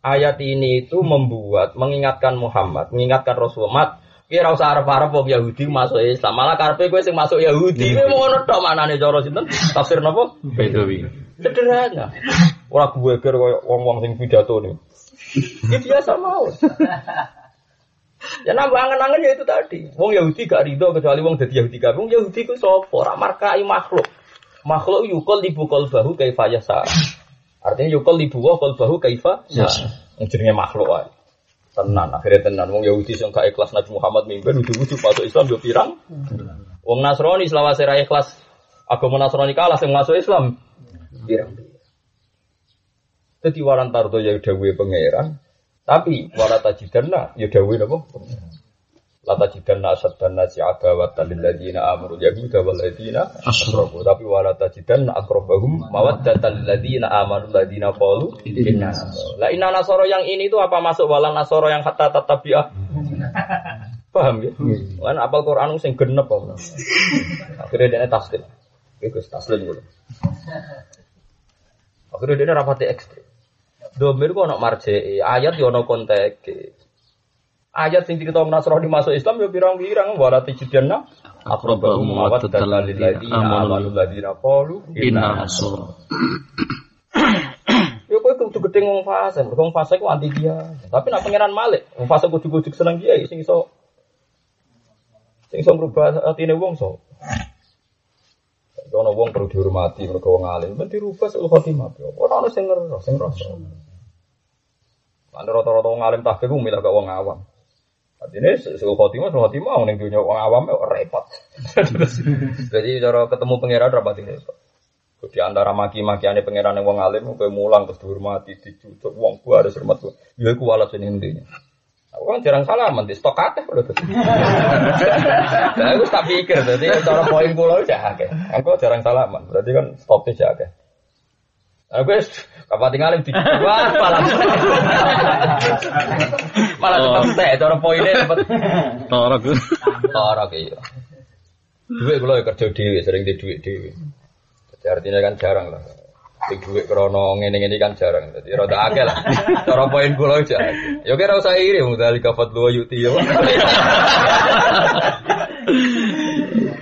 Ayat ini itu membuat mengingatkan Muhammad, mengingatkan Rasulullah. Kira usah arep-arep wong Yahudi masuk Islam. Malah karepe kowe sing masuk Yahudi. Kowe mau ngono tok manane cara sinten? Tafsir napa? Bedawi. Sederhana. Ora gue ger koyo wong-wong sing pidato nih. Ini biasa mau. Ya nambah angen-angen ya itu tadi. Wong Yahudi gak ridho kecuali wong dadi Yahudi kabeh. Wong Yahudi ku sapa? Ora markai makhluk. Makhluk yukol libu bahu kaifa yasa. Artinya yukol libu wa bahu kaifa yasa. Jenenge makhluk wae. Tenan, akhirnya tenan. Wong Yahudi sing gak ikhlas Nabi Muhammad mimpin ujug-ujug masuk Islam yo pirang. Wong Nasrani selawase ra ikhlas agama Nasrani kalah sing masuk Islam. Pirang. Jadi waran tardo ya dawe pangeran, tapi wala tajidanna ya dawe napa? La tajidanna asaddan nasi adawatan lil ladina amanu yahuda wal ladina asyraku. Tapi wala tajidanna aqrabahum mawaddatan lil ladina amanu ladina qalu inna. Lah inna nasara yang ini itu apa masuk wala nasara yang hatta tatabiah? Paham ya? Kan apal Quran sing genep apa. Akhirnya dia taslim. Iku taslim dulu. Akhirnya dia rapati ekstrim. Domir kok ono marjee, ayat yo ono konteke. Ayat sing cerita Nasrani masuk Islam yo pirang-pirang wala tajidanna Aqrabahum mawaddatan lil ladina amanu ladina qalu Inna nasara. Yo kowe kudu gedhe wong fase, mergo wong fase ku anti dia. Tapi nak pangeran Malik, wong fase kudu-kudu seneng dia sing iso sing iso ngrubah atine wong so. Ono wong perlu dihormati mergo wong alim, men dirubah sul khotimah. Ora ono sing ngeros, sing ngerasa. Kan rata-rata wong alim tahqiq ku milah gak wong awam. Artinya sul khotimah, sul khotimah ning dunya wong awam ya repot. Jadi cara ketemu pangeran rapati repot. Di antara maki-makiane pangeran yang wong alim kowe mulang terus dihormati, dicucuk wong gua harus hormat gua. Ya iku alat sing intinya. Aku kan jarang salaman di stok akeh lho. Nah, aku tak pikir dadi cara poin kula wis akeh. Aku jarang salaman, berarti kan stoknya akeh. Aku wis kapan tinggalin di wah malah malah tetep teh cara poinnya cepet Tora Gus. lara kayak Duit kula ya kerja dhewe, sering di duit dhewe. Jadi artinya kan jarang lah. Di duit krono ngene-ngene kan jarang. Jadi rada akeh lah. Cara poin kula aja. Ya kira usah iri wong dari kafat lu yuti ya.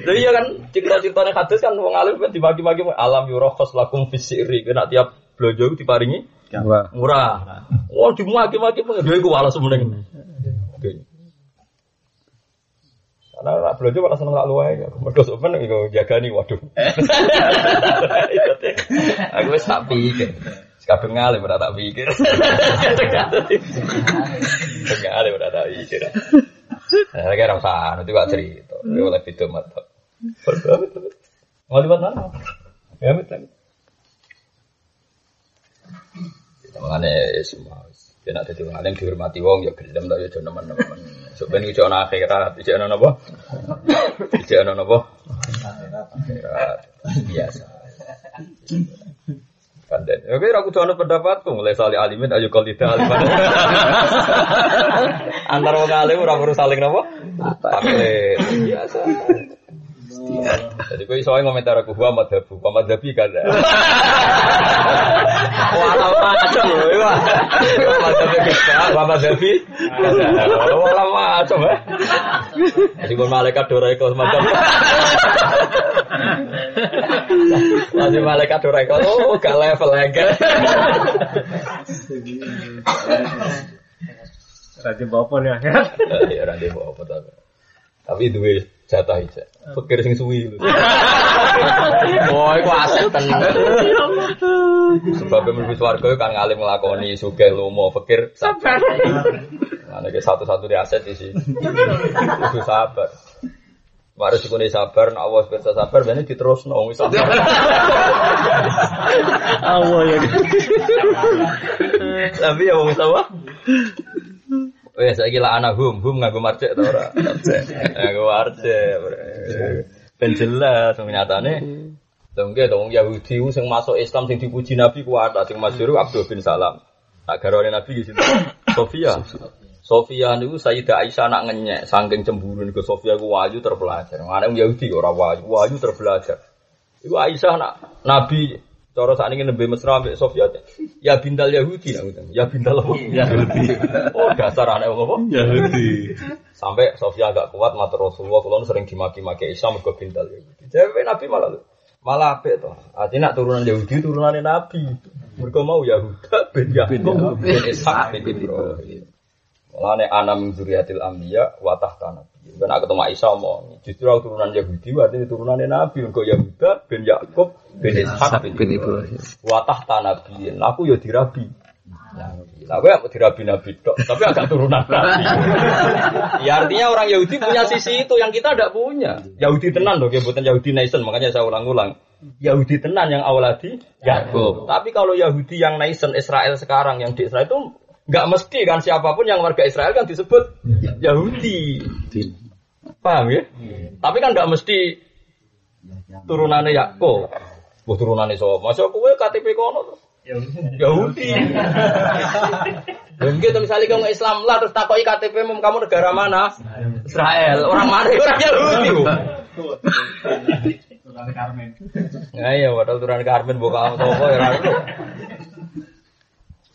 Lha iya kan cerita-ceritane hadis kan wong alim kan dibagi-bagi alam yurakhas lakum fisiri. Kena tiap blojo diparingi murah. Wah dimaki-maki pengen iku walas meneng. Karena nak belanja malah seneng lak luwe. Mergo sampean iku jagani waduh. Aku wis tak pikir. Kadung ngalih ora tak pikir. Ngalih ora tak pikir. Nah, kira usah nanti gak cerita. Ya oleh video Mau mana? Ya betul. Mengenai semua. Ya nak dadi wong alim dihormati wong ya gelem ya nemen-nemen. Sok ben ana akhirat, iki ana napa? Iki ana napa? Akhirat. Biasa. Kanden. Oke, aku tuh ana pendapatku mulai sali alimin ayo kal tidak alimin. Antar wong alim ora perlu saling napa? Taklid. Biasa. Jadi kau isoy ngomentar aku gua madhabu, gua madhabi kan. Wala macam loh, iya. Gua madhabi kita, gua madhabi. Wala macam ya. Jadi pun malaikat dora ikut semacam. Masih malaikat dora ikut, oh gak level lagi. Rajin bapak nih akhirat. Ya nanti mau apa tapi. Tapi duwe jatah aja. Pikir sing suwi. Oh, iku aset tenan. Sebab mlebu swarga kan ngalim nglakoni sugih lomo pikir sabar. Ana ke satu-satu di aset di sini. Kudu sabar. Mari sikune sabar, nek awas pirsa sabar, bene diterusno wis sabar. Allah ya. Tapi ya wong apa? Wes saiki lah anak hum, hum nganggo marcek ta ora? Nganggo marcek. Ben jelas nyatane. Nggih to wong Yahudi sing masuk Islam sing dipuji Nabi kuat, sing masyhur Abdul bin Salam. Nak garwane Nabi di sini. Sofia. Sofia niku Sayyidah Aisyah nak ngenyek saking cemburu niku Sofia ku wayu terpelajar. Ana wong Yahudi ora wayu, wayu terpelajar. Iku Aisyah nak Nabi Cara saat ini nembe mesra ambek Sofia, ya bintal Yahudi, ya bintal apa? Yahudi. Oh dasar anak wong apa? Yahudi. Sampai Sofia agak kuat mata Rasulullah, kalau sering dimaki-maki Isa mergo bintal Yahudi. Jadi Nabi malah malah apik to. Artinya nak turunan Yahudi turunannya Nabi. Mergo mau Yahuda bin Yakub bin Ishak bin Ibrahim. Mulane ana min dzurriyyatil anbiya wa tahta nabi. Ben aku ketemu Isa omong, justru aku turunan Yahudi berarti turunannya Nabi mergo Yahuda bin Yakub bin Ishak bin Ibrahim. Wa tahta nabi. Aku ya dirabi. Nah, gue mau dirabi Nabi dok, tapi agak turunan Nabi. ya artinya orang Yahudi punya sisi itu yang kita tidak punya. Yahudi tenan dong, ya bukan Yahudi nation, makanya saya ulang-ulang. Yahudi tenan yang awaladi Yakub. Tapi kalau Yahudi yang nation Israel sekarang yang di Israel itu nggak mesti kan siapa pun yang warga Israel kan disebut Yahudi. Paham ya? Tapi kan nggak mesti turunannya Yakub. Buh turunannya so, masa kowe KTP kono tuh. Yahudi. Mungkin misalnya kamu Islam lah terus takoi KTP mu kamu negara mana? Israel. Orang mana? Orang Yahudi. Ya iya, padahal turunan Karmen buka toko ya.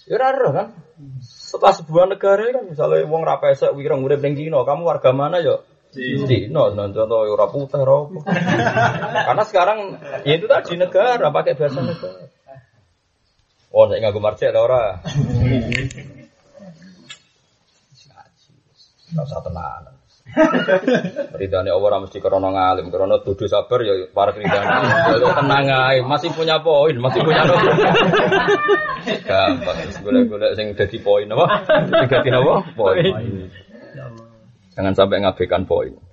Ya raro kan. Setelah sebuah negara kan misalnya wong ra pesek wireng urip ning Cina, kamu warga mana ya? Cina, non contoh ora putih ora. Karena sekarang ya itu tadi negara pakai bahasa negara. Oh, nek nganggo marcek ta ora? Ora usah tenanan. Ridane Allah mesti krana ngalim, krana dudu sabar ya para ridane. Ya tenang ae, masih punya poin, masih punya nopo. Gampang, golek-golek sing dadi poin apa? Sing dadi apa? Poin. Jangan sampai ngabaikan poin.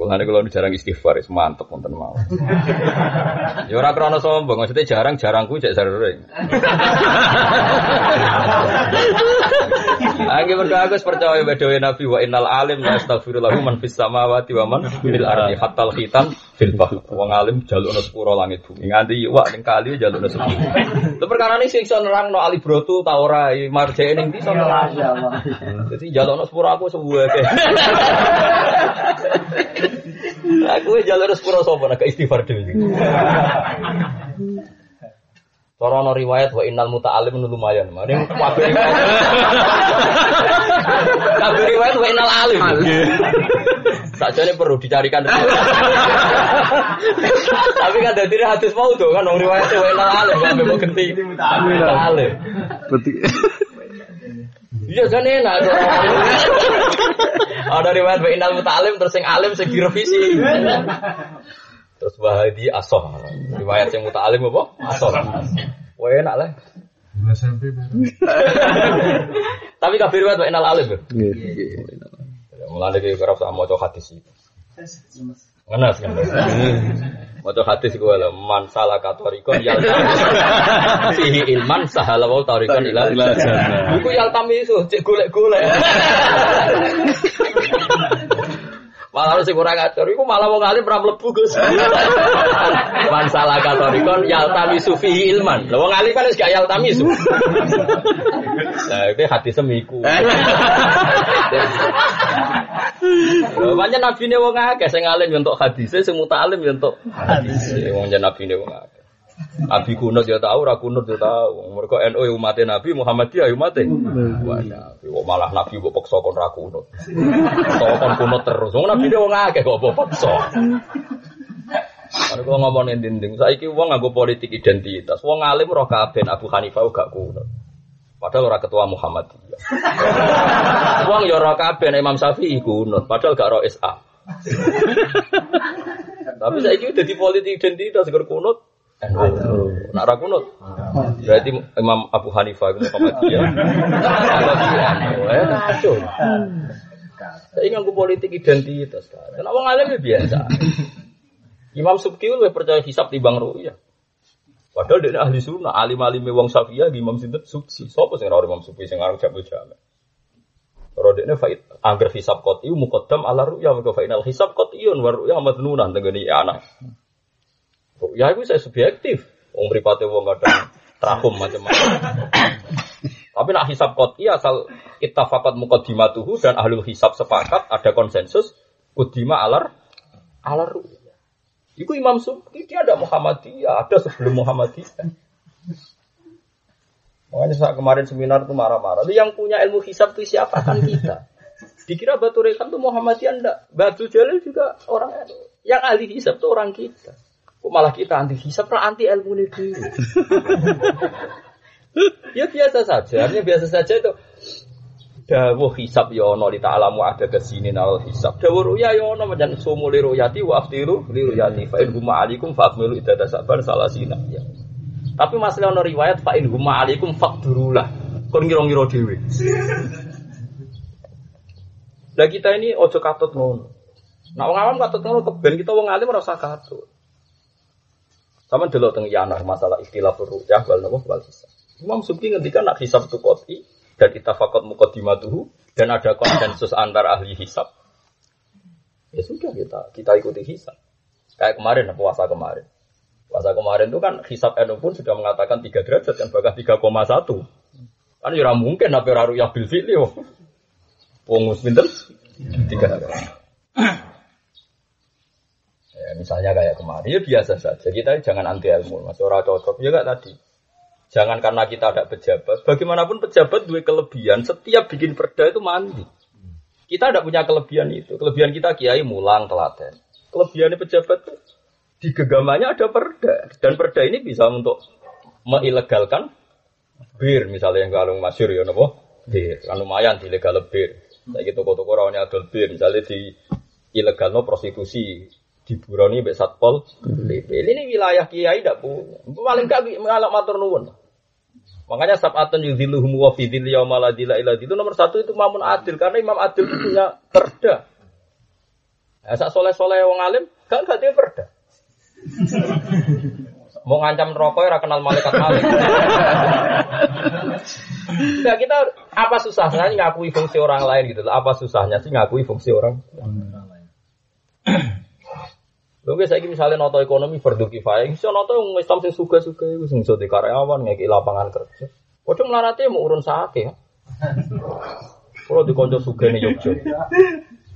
Kulane kalau jarang istighfar, mantep wonten mau. Ya ora krana sombong, maksudnya jarang-jarang ku cek sering. Angge mergo aku percaya bedowe Nabi wa innal alim la astaghfiru lahu man fis samawati wa man fil ardi hatta al khitam fil bahr. Wong alim jalukna sepuro langit bumi. Nganti wak ning kali jalukna sepuro. Lha perkara ini sing iso nerangno Ali Broto ta ora marjane ning ndi nerang. Dadi jalukna sepuro aku sebuah Aku jalur sepuro sapa nak istighfar dhewe. Cara ana riwayat wa innal muta'allim lumayan. Mane kabeh riwayat. Kabeh riwayat wa innal alim. Sakjane perlu dicarikan Tapi kan dadi hadis mau tuh kan wong riwayat wa inal alim kan mau genti. Alim. Berarti Iya kan enak. Ada riwayat wa inal mutalim terus sing alim sing direvisi. Terus wahadi asoh. Riwayat yang mutalim apa? Asoh. Wah enak lah. Tapi kabeh riwayat wa inal alim. tuh. Mulane iki kerap sama maca hadis iki. Ngenes kan. Maca hadis gue lah man salah katorikon yal fihi ilman sahala wa tarikon ila Ila jannah. Iku yal tamisu cek golek-golek. Malah sing ora ngatur iku malah wong alim ora mlebu Gus. Man salah katorikon yal tamisu fihi ilman. Lah wong alim kan wis gak yal tamisu. Nah, itu hadis semiku. Banyak nabi ne wong akeh sing alim yo entuk hadise, sing mutalim yo entuk hadise. Wong jan nabi ne wong akeh. Nabi kunut ya tahu, ra kunut ya tahu. Mereka NU ya umatnya Nabi, Muhammadiyah ya umatnya. Wah, Nabi. Kok malah Nabi kok paksa kon ra kunut. Kon kunut terus. Wong Nabi wong akeh kok paksa. Kalau ngomongin dinding, saiki wong nganggo politik identitas. Wong alim roh kabeh Abu Hanifah gak kunut. Padahal ora ketua Muhammadiyah. Wong ya kabeh nek Imam Syafi'i kunut, padahal gak ora SA. Tapi saiki udah di politik identitas seger kunut. Nak ora kunut. Berarti Imam Abu Hanifah itu Muhammadiyah. Kalau di NU, eh kacau. Saya nganggo politik identitas. Kenapa wong alim ya biasa. Imam Subki lebih percaya hisab timbang ru'yah. Padahal dia ahli sunnah, alim alim wong Syafi'iyah Imam Sinten Suksi. Sopo sing ora Imam Subki sing aran jamu jamek. Kalau dia faid angger hisab qat'i muqaddam ala ru'yah maka fa inal hisab qat'iyun wa ru'yah madnunan tenggene ya anak. Ru'yah itu saya subjektif. Wong mripate wong kadang trahum macam-macam. Tapi nak hisab qat'i asal ittafaqat muqaddimatuhu dan ahli hisab sepakat ada konsensus kudima alar alar. Itu Imam Subki dia ada Muhammadiyah, ada sebelum Muhammadiyah. Makanya saat kemarin seminar itu marah-marah. Yang punya ilmu hisab itu siapa kan kita. Dikira Batu Rekan itu Muhammadiyah enggak. Batu Jalil juga orang yang ahli hisab itu orang kita. Kok malah kita anti hisab, lah anti ilmu ini dulu. ya biasa saja, artinya biasa saja itu Dawuh hisab ya ono li ta'lamu ada ke sini nal hisab. Dawuh ruya ya ono menjan sumu li ruyati wa aftiru li ruyati fa in huma alaikum fa akmilu idada sabar salasina. Ya. Tapi masalah ono riwayat fa in huma alaikum faqdurulah. Kon ngira-ngira dhewe. Lah kita ini ojo katut ngono. Nah wong awam katut ngono keben kita wong alim ora usah katut. Sama delok teng yanar masalah istilah ruya wal napa wal. Imam Subki ngendikan nak hisab itu qot'i dan itafakot mukodimatuhu dan ada konsensus antar ahli hisab. Ya sudah kita kita ikuti hisab. Kayak kemarin puasa kemarin. Puasa kemarin itu kan hisab NU pun sudah mengatakan 3 derajat kan bahkan 3,1. Kan ya mungkin apa ora ya bil. Wong pinten? 3 derajat. Ya, misalnya kayak kemarin ya biasa saja. Kita jangan anti ilmu, masih orang cocok ya gak tadi. Jangan karena kita ada pejabat. Bagaimanapun pejabat dua kelebihan. Setiap bikin perda itu mandi. Kita tidak punya kelebihan itu. Kelebihan kita kiai mulang telaten. Kelebihan pejabat itu di genggamannya ada perda. Dan perda ini bisa untuk mengilegalkan bir. Misalnya yang kalung masyur ya nopo bir. Kan lumayan di legal bir. Saya gitu toko-toko adol bir. Misalnya di ilegal no prostitusi di buroni mbek satpol PP. Ini wilayah kiai tidak punya. Paling gak mengalami matur nuwun. Makanya sab'atun yudhiluhum wa fi dhilli yawma la dhilla illa itu nomor satu itu Mamun Adil karena Imam Adil itu punya perda. Ya, sak soleh-soleh wong alim gak gak dia perda. Mau ngancam rokok ya kenal malaikat malik. Enggak kita apa susahnya ngakui fungsi orang lain gitu. Apa susahnya sih ngakui fungsi orang Lho guys, saya misalnya noto ekonomi fardu kifayah, bisa noto yang Islam sing suka-suka itu sing di karyawan ngeki lapangan kerja. Padahal melarate mau urun sake. Kalau di konco suga nih Yogyo,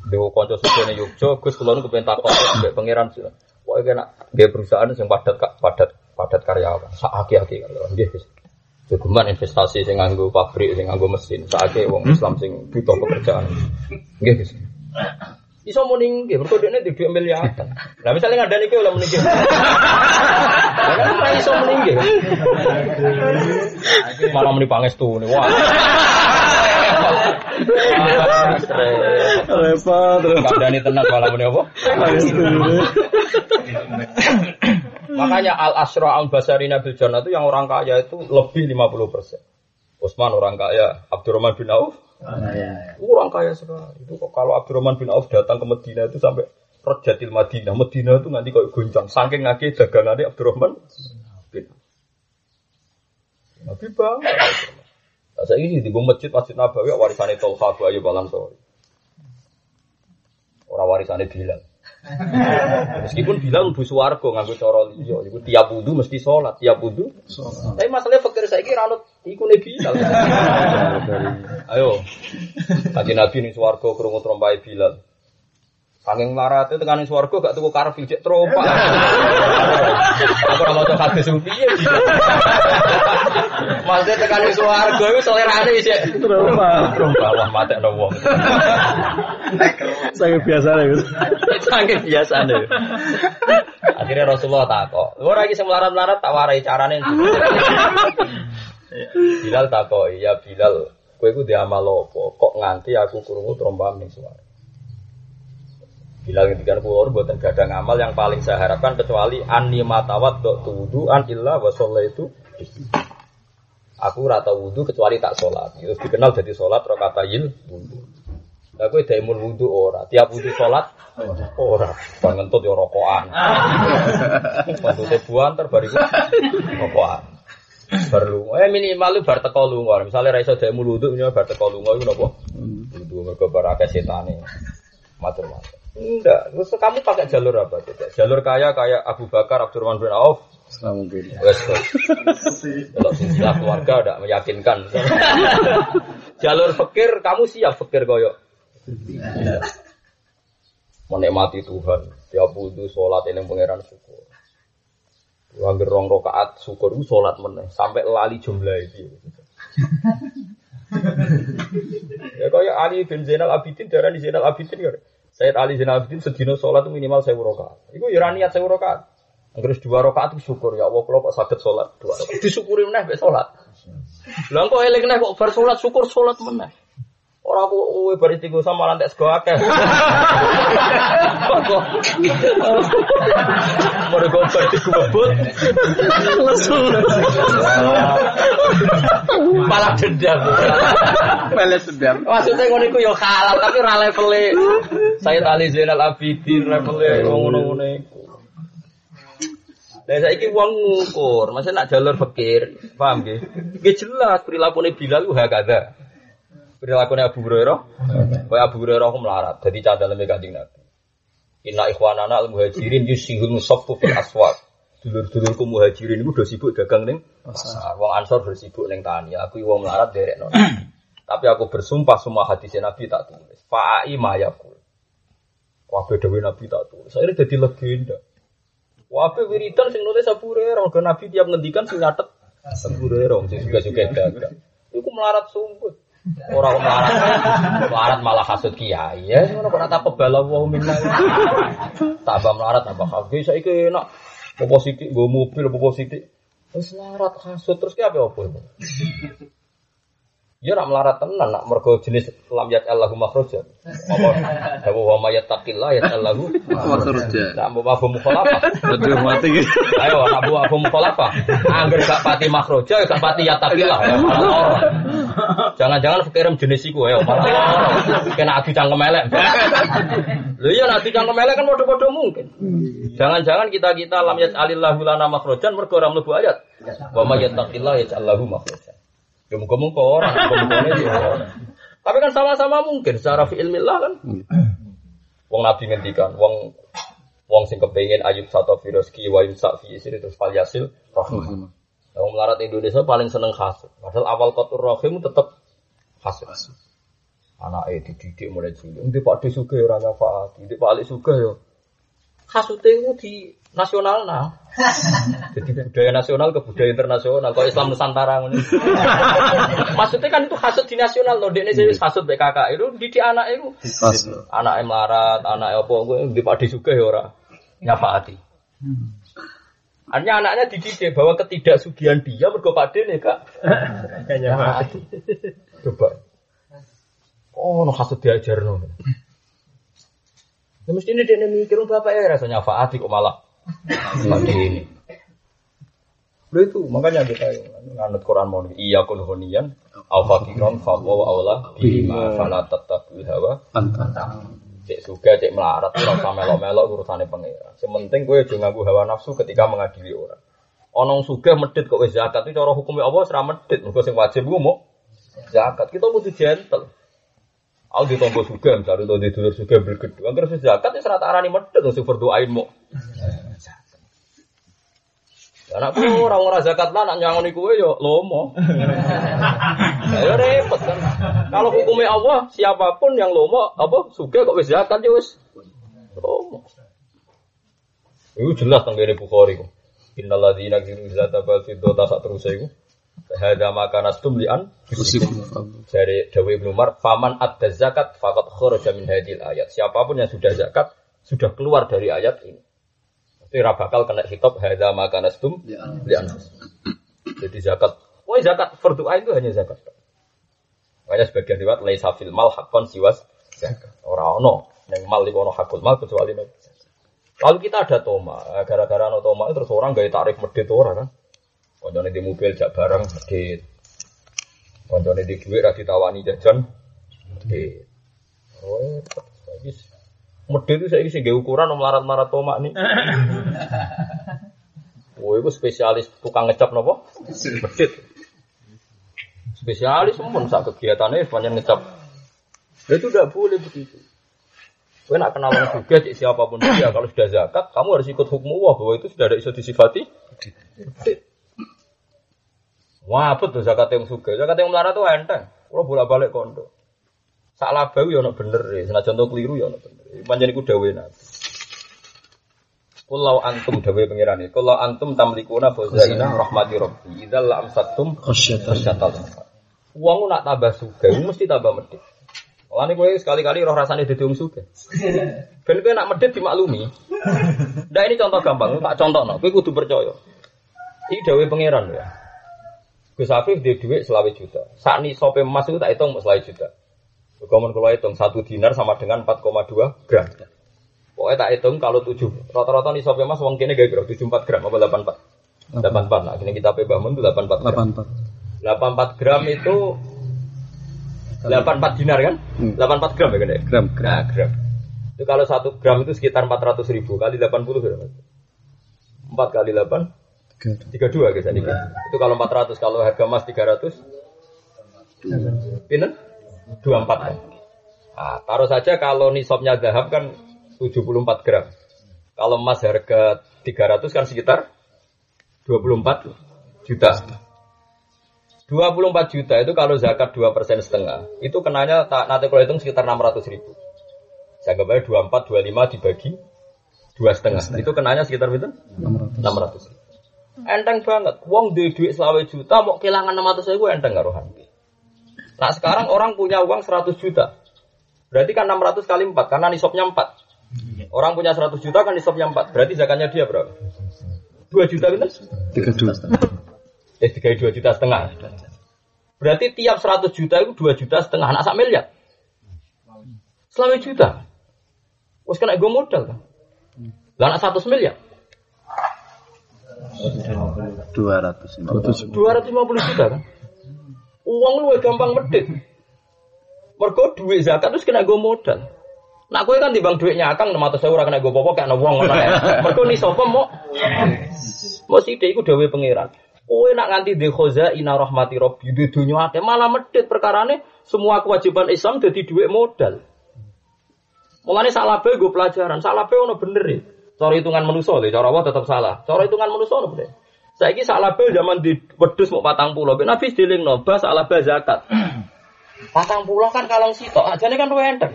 di konco suga nih Yogyo, Gus kalau nu kepengen takut mbek pangeran sih. Wah, kena dia perusahaan yang padat padat padat karyawan, sakake ake kalau dia. Jogeman investasi sing nganggo pabrik, sing nganggo mesin, sakake wong Islam sing butuh pekerjaan. Nggih, Gus. Iso muni nggih, mergo dekne di dhuwit miliaran. Lah misalnya ngandani kowe oleh muni nggih. Lah kan ora iso muni nggih. Malah muni pangestu nih. Wah. Ah. Repot. repot. Kandani tenang malah muni apa? Makanya al asra al basarina bil jannah itu yang orang kaya itu lebih 50 persen. Utsman orang kaya, Abdurrahman bin Auf itu orang kaya sekali. Itu kok kalau Abdurrahman bin Auf datang ke Medina itu sampai Rojatil Madinah. Medina itu nanti kayak goncang. Saking ngake dagangannya Abdurrahman bin Auf. Nabi bangga. Nah, saya ini di masjid Masjid Nabawi warisannya Tolha Abu Ayyub Al Ansori. Orang warisannya Bilal. Meskipun Bilal mlebu swarga nganggo cara liya, iku tiap wudu mesti sholat, tiap wudu. Tapi masalahnya fakir saiki ra anut iku ne Bilal. Ayo. Kaji Nabi ning swarga krungu trompae Bilal. Sanging marate tekan ning swarga gak tuku karpil cek trompa. Aku ora maca hadis piye. Maksudnya tekan ning swarga iku selerane cek Trompa. trompa wah matekno wong. Saya biasa ya, Gus. Saking biasa nih. Akhirnya Rasulullah takok. Ora iki sing melarat-melarat tak warai carane. Bilal takok, "Ya Bilal, kowe iku diamal apa? Kok nganti aku krungu tromba ning suara?" Bilal ngendikan kula mboten gadang amal yang paling saya harapkan kecuali anni matawat dok tudu an illa wa itu Aku rata wudhu kecuali tak sholat. Itu dikenal jadi sholat rokatayil wudhu. Lah kowe daimul wudu ora, tiap wudu salat ora. Bang ngentut yo rokokan. Ngentute buan terbariku rokokan. Perlu, eh minimal lu bar teko lunga. Misalnya ra iso daimul wudu minimal bar teko lunga iku napa? Wudu mergo bar akeh setane. Macam-macam. Enggak, terus kamu pakai jalur apa? Tidak. Jalur kaya kayak Abu Bakar, Abdurrahman bin Auf, Selama mungkin. Wes. Kalau silsilah keluarga tidak meyakinkan. Jalur fakir, kamu siap fakir koyo. Menikmati Tuhan. Tiap wudhu sholat ini pangeran syukur. Wanggir rong rokaat syukur sholat meneh sampai lali jumlah itu. ya kayak Ali bin Zainal Abidin darah di Zainal Abidin kan. Sayyid Ali Zainal Abidin sedino sholat minimal saya rokaat. Itu ya niat saya rokaat. Terus dua rakaat itu syukur ya Allah kalau kok sakit sholat dua rakaat. Disyukuri meneh be sholat. Lah kok eling kok bar sholat syukur sholat meneh. Ora aku kowe bar istighosah malah entek sego akeh. Kok Mergo bar dikubut malah dendam. Pelet sedap. Maksudnya ngono iku yo halal tapi ora levele Sayyid Ali Zainal Abidin levele ngono-ngono iku. Lah saiki wong ngukur, masa nak jalur fakir, paham nggih? Nggih jelas perilakune Bilal ku hakada. Perilakune Abu Hurairah, kaya Abu Hurairah ku melarat, dadi cadalane Kanjeng Nabi. Inna ikhwanana al muhajirin yusihul musaffu fil aswaq. Dulur-dulurku muhajirin iku do sibuk dagang ning pasar. Wong Ansor do sibuk ning tani. Aku wong melarat derekno. Tapi aku bersumpah semua hadis Nabi tak tulis. Fa'ai mayakul. Kabeh dawuh Nabi tak tulis. Saya jadi legenda. Wabe wiridan sing nulis Abu Hurairah, Nabi tiap ngendikan sing nyatet Abu Hurairah sing juga-juga dagang. Iku melarat sumput. Orang melarat, melarat malah hasud kiai ya. Ngono kok tak kebala wa minna. Tambah melarat tambah kabeh saiki enak. Apa sithik nggo mobil apa sithik. Wis melarat hasud terus ki apa apa itu? Ya nak melarat tenan nak mergo jenis lam yat Allahu makhraja. Apa dawu wa may yattaqillah yat Allahu Makhraja. Nak mbok abu mukhalafah. Aduh mati. Ayo nak mbok abu mukhalafah. Angger gak pati makhraja gak pati yattaqillah ya. Jangan-jangan pikiran jenis iku ya. Kena adu cangkem elek. Lho iya adu cangkem elek kan padha-padha mungkin. Jangan-jangan kita-kita lam alillahu lana makhrajan mergo ora mlebu ayat. Wa may yattaqillah yaj'al lahu makhrajan. Ya dia orang. Tapi kan sama-sama mungkin secara fi'ilmillah kan. Wong Nabi ngendikan, wong wong sing kepengin ayub satu firoski wa yumsak fi isri terus fal yasil. Wong melarat Indonesia paling seneng khas. Padahal awal kotor rahim tetap khas. Anak eh dididik mulai cilik. Nanti Pak De Suge ora nyafaati, nanti Pak Ali Suge yo hasute itu di nasional nah. Jadi budaya nasional ke budaya internasional. Kalau Islam Nusantara ngono. Maksudnya kan itu hasut di nasional loh. Dia jadi hasut BKK itu di, di anak itu. Anak melarat, anak apa gue di padi juga ya ora nyafaati. Artinya anaknya dididik bahwa ketidaksugihan dia mergo pade nih kak. Kayaknya Pak. Coba. Oh, no hasut diajar no. Ya mesti ini dia mikir bapak ya rasanya faati kok malah pade ini. Lo itu makanya kita nganut Quran mau iya kun hunian au fakiron fa wa aula bima fala tattabil hawa Pantang. Cek suga cek melarat ora usah melok-melok urusane pangeran. Sementing kowe aja nganggo hawa nafsu ketika mengadili orang. Ana suga medit kok zakat itu cara hukumnya Allah ora medit, mergo sing wajib ku mau zakat. Kita kudu gentle. Aku ditompo suga, misalnya untuk dulur suga bergedu. Angger wis zakat wis rata arani medit sing berdoain mau. Anak ku ora ora zakat lah nak nyangoni kowe yo lomo. Ya repot kan. Kalau hukumnya Allah, siapa pun yang lomo apa suge kok wis zakat ya wis lomo. Itu jelas tentang ini Bukhari ku. Innal ladzina yakzinu zata bal fiddata sak terus iku. Hada maka nastum lian dari Dawi Ibn Umar, faman adda zakat fakat kharaja min hadil ayat. Siapa pun yang sudah zakat sudah keluar dari ayat ini. Itu ora bakal kena hitop hada maka Ya. lian. Jadi zakat, wah zakat fardu ain itu hanya zakat. Makanya sebagian riwayat laisa fil mal hakon siwas zakat. Ora ono ning mal ono hakul mal kecuali zakat. Lalu kita ada toma, gara-gara ono toma terus orang gaya tarif medit ora kan. Koncone di mobil jak barang medit. Koncone di duit ra ditawani jajan medit. Oh, bagus. Medit itu saya nggih ukuran om larat-larat toma nih. Oh, itu spesialis tukang ngecap nopo? Medit. Spesialis pun sak kegiatannya sepanjang ngecap. Nah, itu tidak boleh begitu. Kau nak kenal orang juga cik siapa pun dia kalau sudah zakat kamu harus ikut hukum Allah bahwa itu sudah ada iso disifati. Medit. Wah, tuh zakat yang suka? Zakat yang melarat tuh enteng. Kalau bolak balik kondo. Salah bau ya ono bener ya. Senajan contoh keliru ya ono bener. Panjang iku dawe nabi. Kulau antum dawe pengiran ini. Kulau antum tamlikuna fazaina rahmati rabbi. Idza la amsatum Khasyatan. khasyatal. Uang nak tambah suga, mesti tambah medit. Lah gue sekali-kali roh rasane dadi wong suga. Ben kowe nak medit dimaklumi. Nah ini contoh gampang, tak contohno. Kowe kudu percaya. Iki dawe pangeran ya. Gus Afif dia duit selawe juta. Saat ini sope emas itu tak hitung selawe juta. Kemudian kalau hitung satu dinar sama dengan 4,2 gram. Pokoknya tak hitung kalau tujuh rata-rata nih sope emas uang kini gak gram tujuh empat gram apa delapan empat. Delapan empat. Nah kini kita pe bangun itu delapan empat gram. 84. Delapan empat gram itu delapan empat dinar kan? Hmm. Delapan empat gram ya kan? ya? Gram, gram. Nah gram. Itu kalau satu gram itu sekitar empat ratus ribu kali delapan puluh berapa? Empat kali delapan Tiga. 32 guys ini. Itu kalau 400 kalau harga emas 300 Pinten? 24 kan. Nah, taruh saja kalau nisabnya zahab kan 74 gram. Kalau emas harga 300 kan sekitar 24 juta. 24 juta itu kalau zakat 2 persen setengah, itu kenanya tak nanti kalau hitung sekitar 600 ribu. Saya gambarnya 24, 25 dibagi dua setengah. Itu kenanya sekitar itu 600. 600 ribu. Enteng banget. Wong duit duit selawe juta mau kehilangan 600 ribu enteng gak rohan. Nah sekarang orang punya uang 100 juta. Berarti kan 600 kali 4 karena nisabnya 4. Orang punya 100 juta kan nisabnya 4. Berarti zakatnya dia berapa? 2 juta? Tiga dua. Eh 3 2 juta setengah. Berarti tiap 100 juta itu 2 juta setengah. Anak sak miliar. Selawe juta. Wes kena gue modal kan. Lah anak 100 miliar. Dua ratus. 250 juta kan. Uang lu gampang medit. Mergo duit zakat terus kena gue modal. Nah, gue kan timbang duitnya akang 600 saya ora kena gue popok kayak uang ngono ya. Mergo ni sapa mau mau sithik iku dawuhe pangeran. Kowe nak nganti di khoza ina rahmati rabbi di dunya akeh malah medit perkarane semua kewajiban Islam jadi duit modal. Mulane salah bae gue pelajaran, salah bae ono bener e. Cara hitungan manusia lho, cara Allah tetap salah. Cara hitungan manusia ono bener. Saiki salah bae zaman di wedhus mau patang pulau. Ben Nabi dilingno bas salah bae zakat. Patang pulau kan kalong sitok, ajane kan luwih enteng.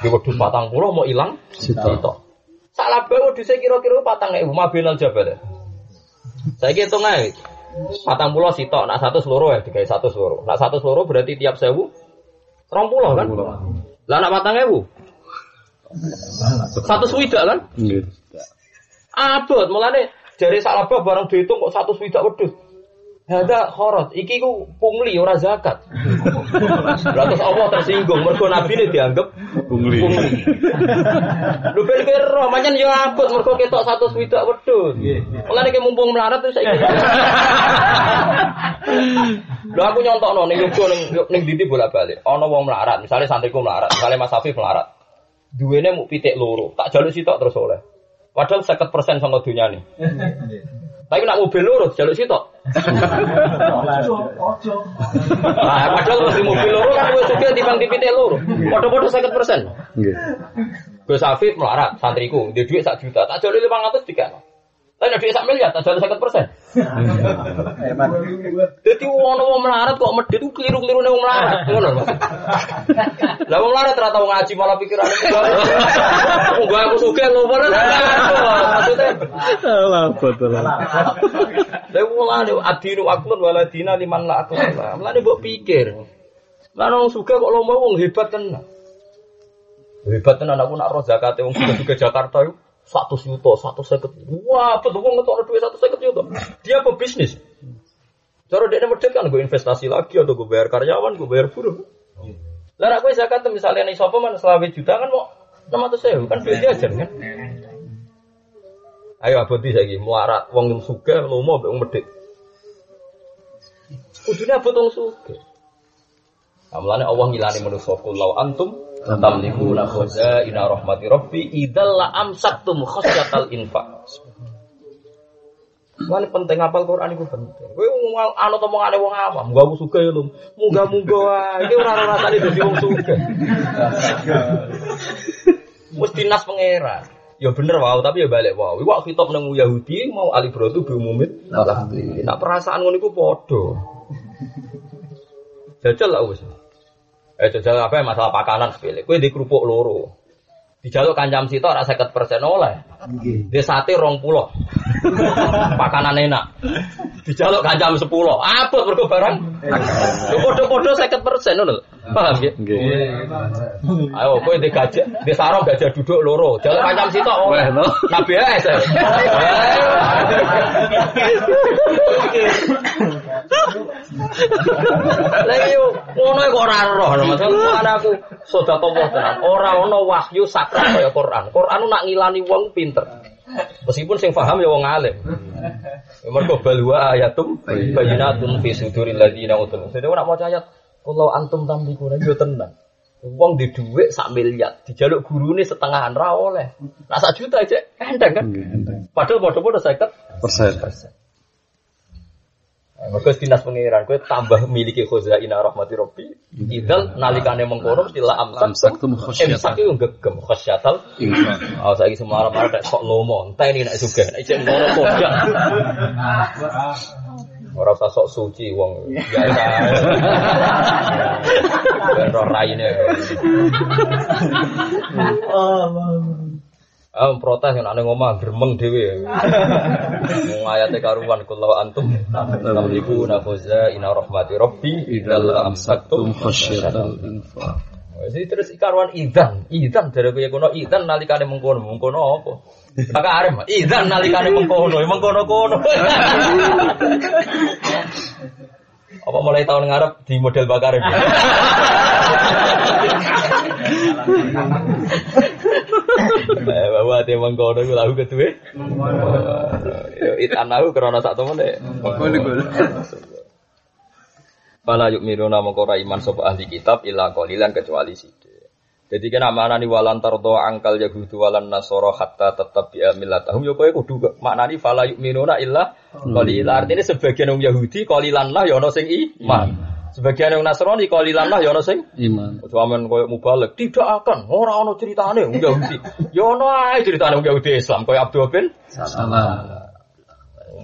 Di wedhus patang pulau mau ilang Sitok. sitok. Salah bawa di saya kira-kira patang ewu mabinal jabal. Saya hitung aja. Patang pulau sitok, nak satu seluruh ya, tiga satu seluruh. Nak satu seluruh berarti tiap sewu, rong pulau kan? Lah nak patang ewu, satu swidak kan? Nggih. Abot, mulane dari salabah barang dihitung kok satu swidak wedhus. Hada khorot, iki ku pungli ora zakat. Lalu Allah tersinggung, mergo nabi ini dianggap Pungli. Lu ben kowe roh, manyen yo abot mergo ketok satu swidak wedhus. Mulane ki mumpung melarat terus saiki. Lho aku nyontokno ning yoga ning ning ndi bolak-balik. Ana wong melarat, misalnya santriku melarat, misalnya Mas Afif melarat. Duwene mu pitik loro, tak jaluk sitok terus oleh. Padahal 50% sama dunia nih. Tapi nak mobil loro, jaluk sitok. Nah, padahal mesti mobil loro kan gue juga timbang di pitik loro. Podo-podo 50%. Nggih. Gus Afif melarat santriku, dia duit sak juta, tak jalur lima ratus tiga. Tapi ada duit sak miliar, tak sakit persen. Jadi wono wong melarat kok medit itu keliru keliru nih wong melarat, ngono mas. Lah wong melarat ternyata wong ngaji malah pikiran Enggak aku suka ngobrol maksudnya. Salah betul. Lah wong lane adinu aklun waladina liman la akal. Lane mbok pikir. Lah wong suka kok lomba wong hebat tenan. Hebat tenan aku nak roh zakate wong suka juga Jakarta itu satu juta, satu seket. Wah, betul wong ngetok duit satu seket juta. Dia pebisnis. Cara dia medit kan gue investasi lagi atau gue bayar karyawan, gue bayar buruh. Lah nak gue zakat misalnya nih sopo mana selawe juta kan mau enam ratus sewu kan duit jajan kan. Ayo abadi saiki melarat wong yang suka lomo mbek wong medit. Kudune abot wong suka. Amlane Allah ngilani manusa kullau antum tamlikuna khazaina rahmati rabbi idzal la amsaktum khasyatal infaq. Mana penting apal Quran itu penting. Kowe ngomong anu omongane wong awam, gak aku suka ya lho. Muga-muga wae iki ora rasane dadi wong suka. Mesti nas pangeran. Ya bener wow, tapi ya balik wow. Iku kitab nang Yahudi mau ali brotu bi umumit. Nah perasaan ngono iku padha. Jajal lah wis. Eh jajal apa ya masalah pakanan sepele. Kowe di kerupuk loro. Dijaluk kancam sitok ora 50% oleh. Dia sate rong pulau. Pakanan enak. Dijaluk kancam 10. Apa mergo barang? Yo padha-padha 50% ngono lho. Paham ya? Nggih. Ayo kowe di gajah, di sarong gajah duduk loro. Kancam sitok oleh. Weh, no. Nabi AS. ya. Lagi yo ngono kok ora roh, maksudnya aku sedekah tenan. Ora ono wahyu sakral kaya Quran. Quran nak ngilani wong pinter. Meskipun sing paham ya wong alim. Mergo balwa ayatum bayyinatun fi suduril ladina utul. Jadi ora maca ayat kalau antum tamlikuna yo tenang. Wong di dhuwit sak miliar, dijaluk gurune setengahan ra oleh. Nak sak juta aja endang kan. Nggih, enteng. Padahal padha-padha 50 Persen. Mereka dinas pengiran, kue tambah miliki khuzaina rahmati rabbi. Idal nalikane mengkono sila amsak. Amsaktum khasyatan. Imsak itu gegem khasyatal. Infak. Oh saiki semua marah nek sok lomo, entah ini nek juga, nek cek ngono. Ora usah sok suci wong biasa. Ben ro raine. Ah protes ngomong gremeng dhewe. Wong ayate karuan kullu antum tamliku nafuza ina rahmati rabbi idal amsaktum khasyatal infak. Jadi terus karuan idan, idan dari kaya kono idan nalikane mengkono, mengkono apa? Maka arem, idan nalikane mengkono, ya mengkono kono. apa mulai tahun ngarep di model bakarim? Eh, bahwa dia mengkono itu lagu kedua. Itan aku karena sak temen deh. Fala yuk miruna mengkora iman sopa ahli kitab illa qalilan kecuali sithik. Jadi kena maknani walan tardo angkal yahudu walan nasoro hatta tetap bi millatahum yo kowe kudu maknani fala yuk miruna illa qalilan. Artinya sebagian wong Yahudi qalilan lah ya ono sing iman. Sebagian wong Nasrani qalilan lah ya ono sing Iman. Cuman koyo mubalek tidak akan ora ono ceritane wong Yahudi. Ya ono ae ceritane wong Yahudi Islam koyo Abdul bin Salah.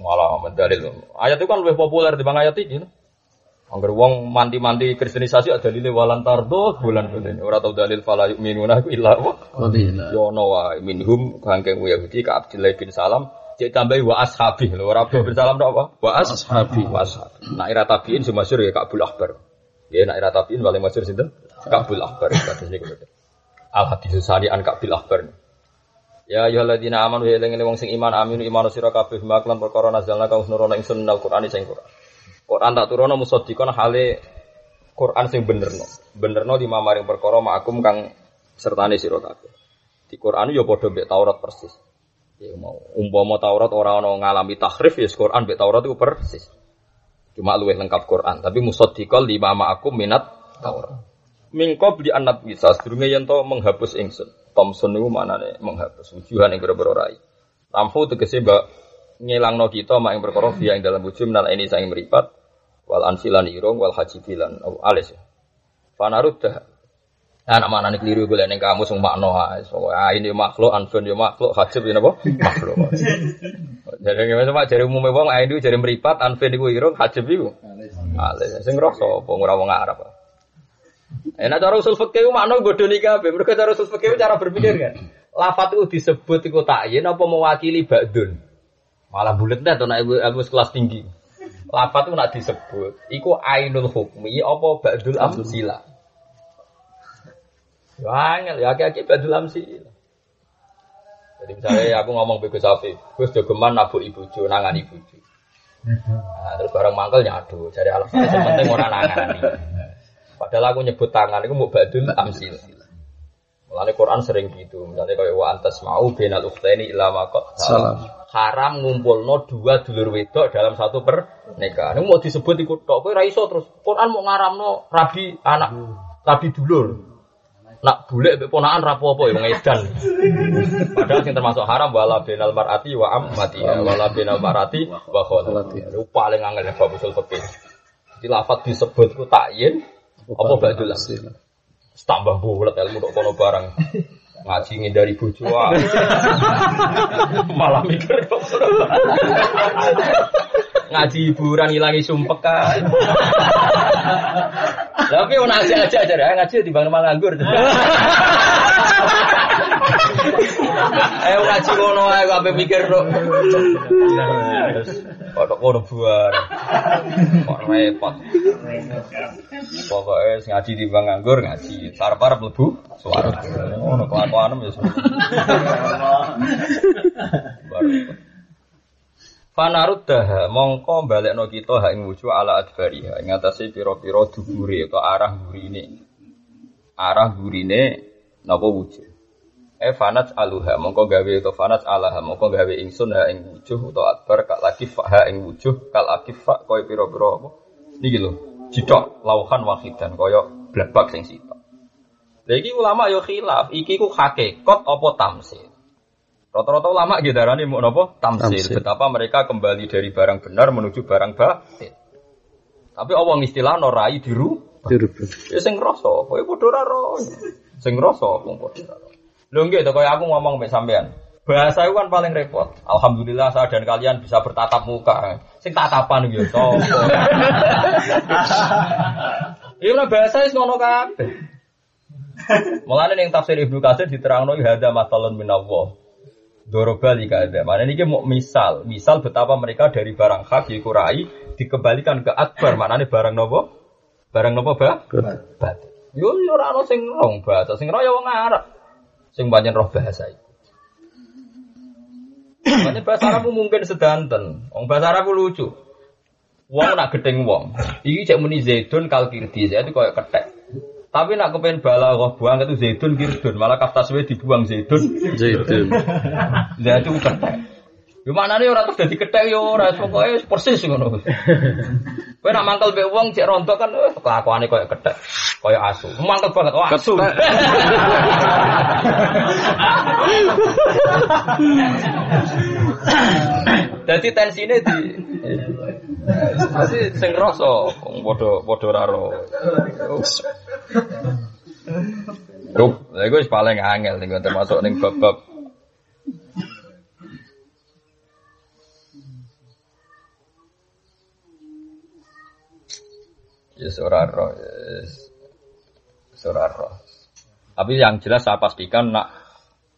malah mendalil. Ayat itu kan lebih populer dibanding ayat ini. Angger wong manti-manti kristenisasi ada dalile walan tardo bulan bulan ora tau dalil fala yu'minuna illa wa. Qalila. yo ono wae minhum kangkeng Yahudi ka Abdullah bin Salam. Cek tambahi wa ashabi lho ora Abdullah bin Salam apa? Wa as Ashabi. wa ashabi nak ira tabiin sing masyhur ya Ka'bul Akbar. Ya nak ira tabiin paling masyhur sinten? Ka'bul Akbar kados niku lho al hadis sani an Ka'bul Akbar. Ya ayyuhalladzina amanu ya eling wong sing iman aminu iman sira kabeh maklan perkara nazalna kang nurono ingsun nal Qur'ani sing Qur'an Quran tak turono musaddiqon hale Quran sing benerno. Benerno di mamaring perkara makum kang sertane sira kabeh. Di Quran ya padha mbek Taurat persis. Ya mau umpama Taurat ora ana ngalami tahrif ya Quran mbek Taurat itu persis. Cuma luwih lengkap Quran, tapi musaddiqon lima ma'akum minat Taurat. Min qabli an bisa sedurunge yen to menghapus ingsun. Thompson niku manane menghapus wujuhan ing boro rai. Tamhu tegese mbak ngilangno kita mak ing perkara fiya ing dalam wujud menal ini saing meripat wal ansilan irung wal hajibilan oh, alis ya. Fanaruddah Nah, nak mana nih keliru gue ning kamu sing makno. So, ah ini makhluk, anfun yo makhluk, hajib ini apa? Makhluk. Jadi gimana sama jari umumnya wong ae jari meripat, anfun iku irung, hajib iku. Alis. Sing sapa ora wong Arab. Enak cara usul fikih makna bodoni kabeh. Mergo cara usul fikih cara berpikir kan. Lafat itu disebut iku takyin apa mewakili ba'dun. Malah bulet dah to nek ilmu kelas tinggi. Lafat itu nak disebut iku ainul hukmi apa ba'dul amsila. Ya angel ya aki-aki ba'dul amsila. Jadi misalnya aku ngomong ke Gus Afif, Gus jogeman nabuk ibu jo nangani ibu jo. Nah, terus barang mangkel nyadu, jadi alasan penting orang nangani. Padahal aku nyebut tangan itu mau badul amsil. Mulane Quran sering gitu, misalnya kayak wa antas mau benal ukhtaini ila Salam. Haram ngumpulno dua dulur wedok dalam satu pernikahan. Ini mau disebut ikut tok, kowe ra terus. Quran mau ngaramno rabi anak, rabi dulur. Nak bule mbek ponakan ra apa-apa ya wong edan. Padahal sing termasuk haram wala benal mar'ati wa ammati wala benal mar'ati wa khalati. Itu paling angel bab usul fikih. Jadi lafat disebut ku takyin apa badul. Tambah bulat ilmu kok kono barang. Ngaji ngindari bojo ah. Malah mikir kok. Ngaji hiburan hilangi sumpek kan. Tapi mau ngaji aja aja ya, ngaji di bang nganggur. Ayo ngaji ngono ae kok mikir kok. Kok kono buar. Kok repot. Pokoknya sing ngaji di bang nganggur ngaji. Sarap-sarap mlebu suara. Ngono kelakuanem ya. Baru. Fanarud dah mongko balekno kita hak ing wujuh ala adbariha ing atase pira-pira dubure atau arah gurine. Arah gurine napa wujuh. E fanat aluha mongko gawe to fanat alaha mongko gawe ingsun ha ing wujuh utawa adbar kak lagi ha ing wujuh kal akifa koyo pira-pira apa. Niki lho, jidok lauhan wahidan koyo blabak sing sitok. Lha iki ulama yo khilaf, iki ku hakikat apa tamsil. Rata-rata ulama gitu darani mau nopo tamsil. Tamsil. Betapa mereka kembali dari barang benar menuju barang batil. Tapi Allah istilah norai diru. Dirubah. Ya sing rasa, kowe padha ora ro. Sing rasa wong padha ora. Lho nggih to kaya aku ngomong mek sampean. Bahasa itu kan paling repot. Alhamdulillah saya dan kalian bisa bertatap muka. Sing tatapan gitu. sapa? Iya lah bahasa wis ngono kabeh. Mulane ning tafsir Ibnu Katsir diterangno hadza matalun minallah. Doroba lika ada. Mana ini mau misal, misal betapa mereka dari barang hak yaiku rai dikembalikan ke akbar. Mana ini barang nopo? Barang nopo ba? Bat. Yo yo ora ono sing rong bahasa, sing roh ya wong Arab. Sing banyak roh bahasa itu. Makanya bahasa Arab mungkin sedanten. Wong bahasa Arab lucu. Wong nak gedeng wong. Iki cek muni Zaidun kal kirdi, saya itu kayak ketek. Tapi nak kepengen balaghah buang itu Zaidun kirdun, malah kaftaswe dibuang Zaidun Zaitun. Lah itu ketek. Yo maknane ora terus dadi ketek yo ora pokoke persis ngono. Kowe nak mangkel mbek wong cek rontok kan eh, kelakuane koyo ketek, koyo asu. Mangkel banget, oh asu. Dadi tensine di Pasti sing rasa wong padha padha ora ro. Rup, lha iku wis paling angel ning termasuk ning bab-bab Ya ora roh. ya Ora roh. Tapi yang jelas saya pastikan nak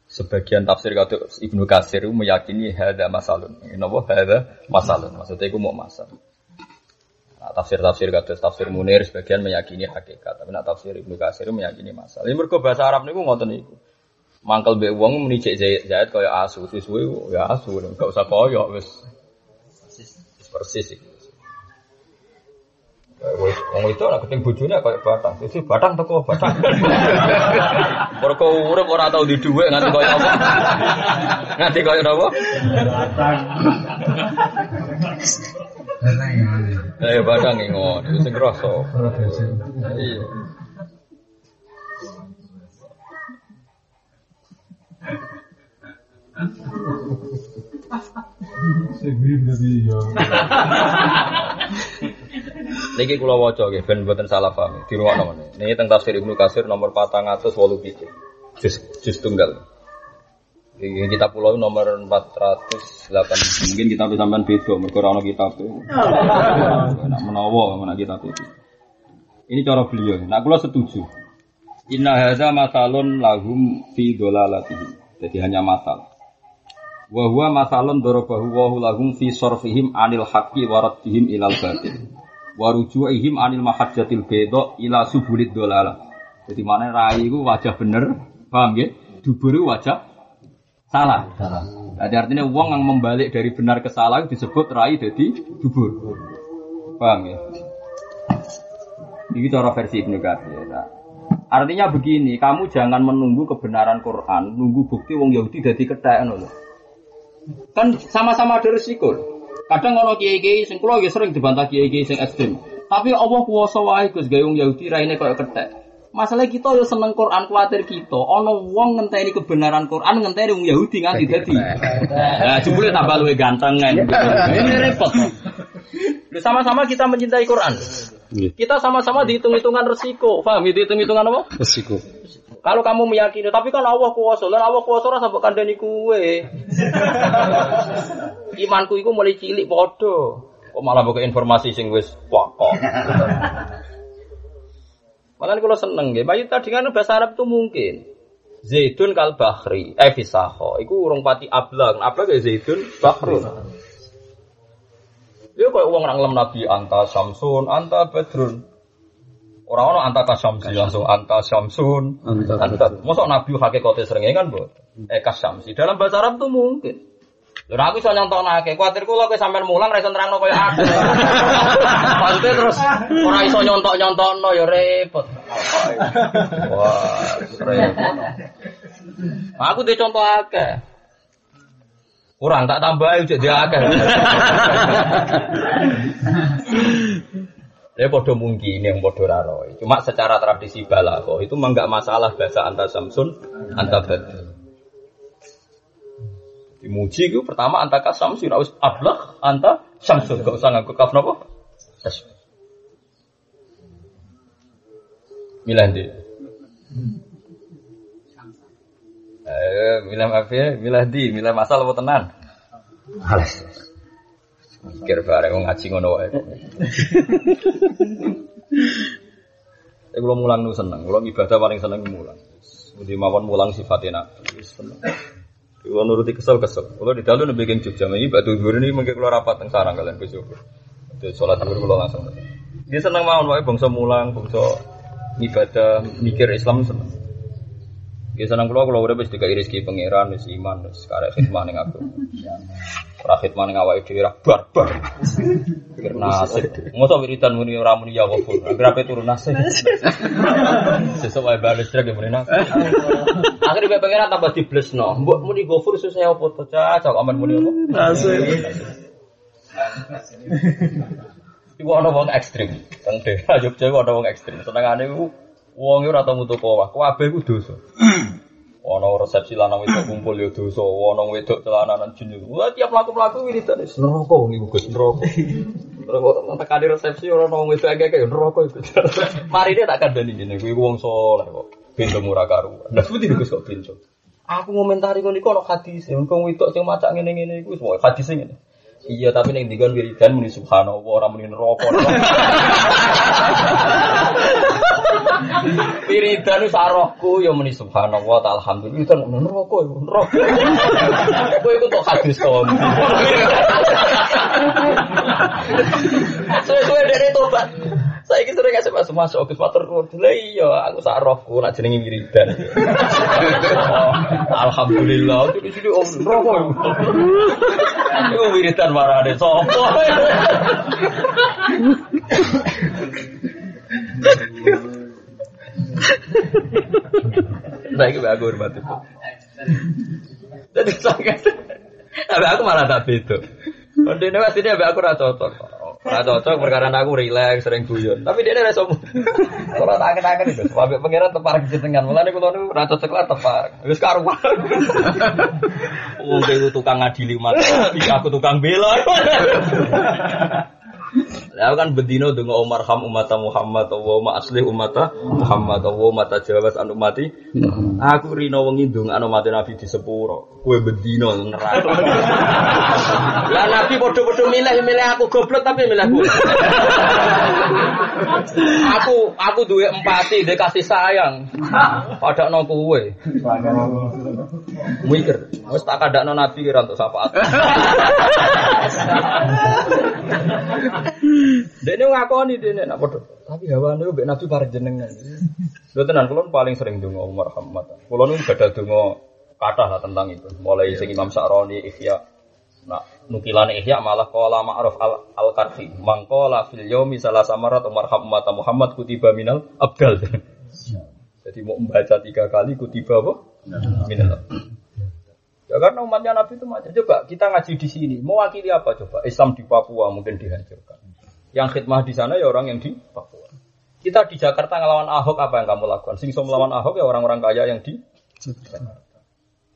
sebagian tafsir kata Ibnu Katsir meyakini hada masalun. Napa hada masalun? Maksudnya itu mau masal. Nah, tafsir-tafsir kata tafsir Munir sebagian meyakini hakikat, tapi nak tafsir Ibnu Katsir meyakini masal. Ini mergo bahasa Arab niku ngoten niku. Mangkel mbek wong muni cek Zaid kaya asu, suwe ya asu, enggak usah koyo wis. Persis. Wis wong itu ora keting bojone kaya batang. Jadi batang teko batang. Mergo urip ora tau di dhuwit nganti kaya apa. Nganti kaya napa? Eh batang ngono, sing krasa. Iya. Niki kula waca nggih ben mboten salah paham. Di ruang nomor Niki teng tafsir Ibnu Katsir nomor 487. Juz juz tunggal. Ini kitab pulau nomor 408 Mungkin kita bisa sampean beda Mereka orang kitab Nak menawa mana kitab itu Ini cara beliau. Nah kalau setuju. Inna hadza masalun lahum fi dolalatihim. Jadi hanya masal Wa huwa masalun darabahu wa lahum fi sorfihim anil haqqi wa raddihim ilal batil Wa ruju'ihim anil mahajjatil bedo ila subulid dolalah Jadi mana rai itu wajah bener Paham ya? Dubur wajah salah. Salah. Jadi artinya uang yang membalik dari benar ke salah itu disebut rai jadi dubur. Paham ya? Ini cara versi Ibnu Katsir. Nah, artinya begini, kamu jangan menunggu kebenaran Quran, nunggu bukti wong Yahudi jadi ketek. Kan sama-sama ada risiko. Kadang kalau kiai-kiai sing kula ya sering dibantah kiai-kiai sing ekstrem. Tapi Allah kuwasa wae Gus gawe wong Yahudi raine koyo ketek. Masalah kita yo seneng Quran kuatir kita. Ono wong ngenteni kebenaran Quran ngenteni wong Yahudi nganti dadi. Nah, jebule tambah luwe ganteng kan. Ini repot. Sama-sama kita mencintai Quran. Kita sama-sama dihitung-hitungan resiko. Paham? Dihitung-hitungan apa? Resiko. Kalau kamu meyakini, tapi kan Allah kuasa, lan Allah kuasa ora sampe kandhani kuwe. Imanku iku mulai cilik padha. Kok malah buka informasi sing wis pokok. Makanya kalau seneng ya, bayi tadi kan bahasa Arab itu mungkin. Zaidun kal bahri, eh fisaho. Iku urung pati ablang, ablang ya Zaidun bahrun. Dia kayak uang orang lem Nabi anta Samsun, anta Badrun. Orang-orang anta kasamsi langsung anta Samsun, Anta anta. Masa Nabi hakikatnya seringnya kan bu? Eh kasamsi. Dalam bahasa Arab tuh mungkin. Lha aku iso nyontokake, kuwatir kula kowe sampean mulang ra iso nerangno koyo aku. Maksudnya terus ora iso nyontok-nyontokno ya repot. Wah, repot. Aku dhe contoh akeh. Kurang tak tambahi cek dia akeh. Ya podo mungkin yang podo raroi. Cuma secara tradisi balago itu mah nggak masalah bahasa anta Samsun, anta Badr. Dimuji itu pertama anta kasam sih harus ablah anta Samsun. Gak usah ngaku kaf nopo. Tasbih. Milah di. Eh, milah apa ya? Milah di, milah masal apa tenan? Alas. Mikir bareng ngaji ngono wae. Saya kalau mulang nu seneng, kalau ibadah paling seneng mulang. Di mawon mulang sifatnya nabi, seneng. Kalau nuruti kesel kesel. Kalau di dalam lebih geng Jogja, ini batu dulu ini mungkin kalau rapat teng sarang kalian besok. Itu sholat dulu kalau langsung. Dia seneng mawon wae bangsa mulang, bangsa ibadah, mikir Islam seneng. Dia seneng kalau kalau udah bisa dikai rezeki pangeran, wis iman, wis karek khidmah ning aku. Ora khidmah ning awake dhewe ra barbar. Pikir nasib. Mosok wiridan muni ora muni ya wafur. Agrape turun nasib. Sesuk wae bales trek muni nasib. Akhirnya pangeran tambah diblesno. Mbok muni gofur susah apa to? Cacok aman muni apa? Nasib. Iku ana wong ekstrim. Teng daerah Jogja ana wong ekstrim. Senengane iku wong ora tau mutu kowah. Kabeh iku dosa. Ana resepsi lanang wedok kumpul ya dosa, ana wedok celananan jin iku. Wah tiap mlaku-mlaku wiridan wis neraka wong iku Gus neraka. Neraka tekani resepsi ora ana wedok akeh neraka iku. Marine tak kandhani ngene kuwi wong saleh kok. Bento murah karuan. Lah seperti Gus kok bento. Aku ngomentari ngono iku ana hadis, wong wedok sing macak ngene-ngene iku wis hadis ngene. Iya, tapi ning dikon wiridan muni subhanallah ora muni neraka. Wiridan wis arohku ya muni subhanallah ta alhamdulillah wiridan muni neraka ya neraka. Kowe iku tok hadis to. Suwe-suwe dari tobat. Saya ini sering kasih masuk Agus Matur Nuwun. Lah iya, aku sak rohku nak jenenge wiridan. Alhamdulillah, itu sini om rokok. Itu wiridan marane sopo. Nah, itu aku hormat itu. Jadi saya, tapi aku malah tak beda. Kalau dia pasti dia aku rasa cocok. Ora cocok perkara aku rileks sering guyon. Tapi dia sombong. Kalau tak akan itu, sampai pangeran tepar di tengah. Mulane kula niku ora cocok lah tepar. Wis karuan. Wong itu tukang ngadili umat. Aku tukang bela. Lah kan bedino dengan Umar ham umat Muhammad wa ma asli umat Muhammad wa mata jawas anu mati. Aku rino wengi ndongakno mati Nabi di sepuro. Kowe bedino neraka. Lah Nabi padha-padha milih milih aku goblok tapi milih aku. aku aku duwe empati, duwe kasih sayang. Padakno kowe. Mikir, wis tak kadakno Nabi kira untuk syafaat. Dene ngakoni dene nak padha. Tapi hawane mbek Nabi pareng jenengan. Lho tenan kula paling sering donga Umar Muhammad. Kula nu badhe donga kathah lah tentang itu. Mulai sing Imam Sa'roni Ihya. Nah, nukilan Ihya malah qala Ma'ruf al, al Karfi. Mangqala fil yaumi samarat Umar Muhammad Muhammad kutiba minal abdal. Jadi mau membaca tiga kali kutiba apa? Minal abdal. Ya karena umatnya Nabi itu macam coba kita ngaji di sini mewakili apa coba Islam di Papua mungkin dihancurkan. Yang khidmah di sana ya orang yang di Papua. Kita di Jakarta ngelawan Ahok apa yang kamu lakukan? Sing melawan Ahok ya orang-orang kaya yang di Jakarta.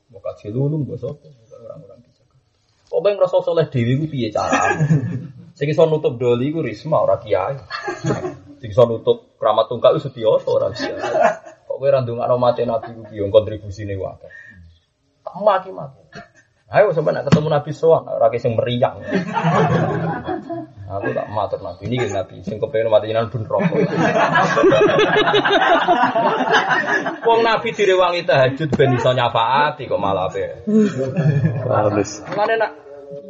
Mau kaji lulung gue orang-orang di Jakarta. Kok bang rasa soleh dewi gue piye cara? Sing iso nutup doli gue risma ora kiai. Sing iso nutup keramat tungkak itu setioso ora kiai. Kok gue randung ana mate nabi gue piye kontribusine wae. Tak maki-maki. Ayo nak ketemu Nabi Soan, rakyat yang meriang. Aku tak matur Nabi ini kan Nabi, sing kepengen mati jinan pun rokok. Wong Nabi direwangi tahajud ben iso nyafaati kok malah ape. Halus. Mane nak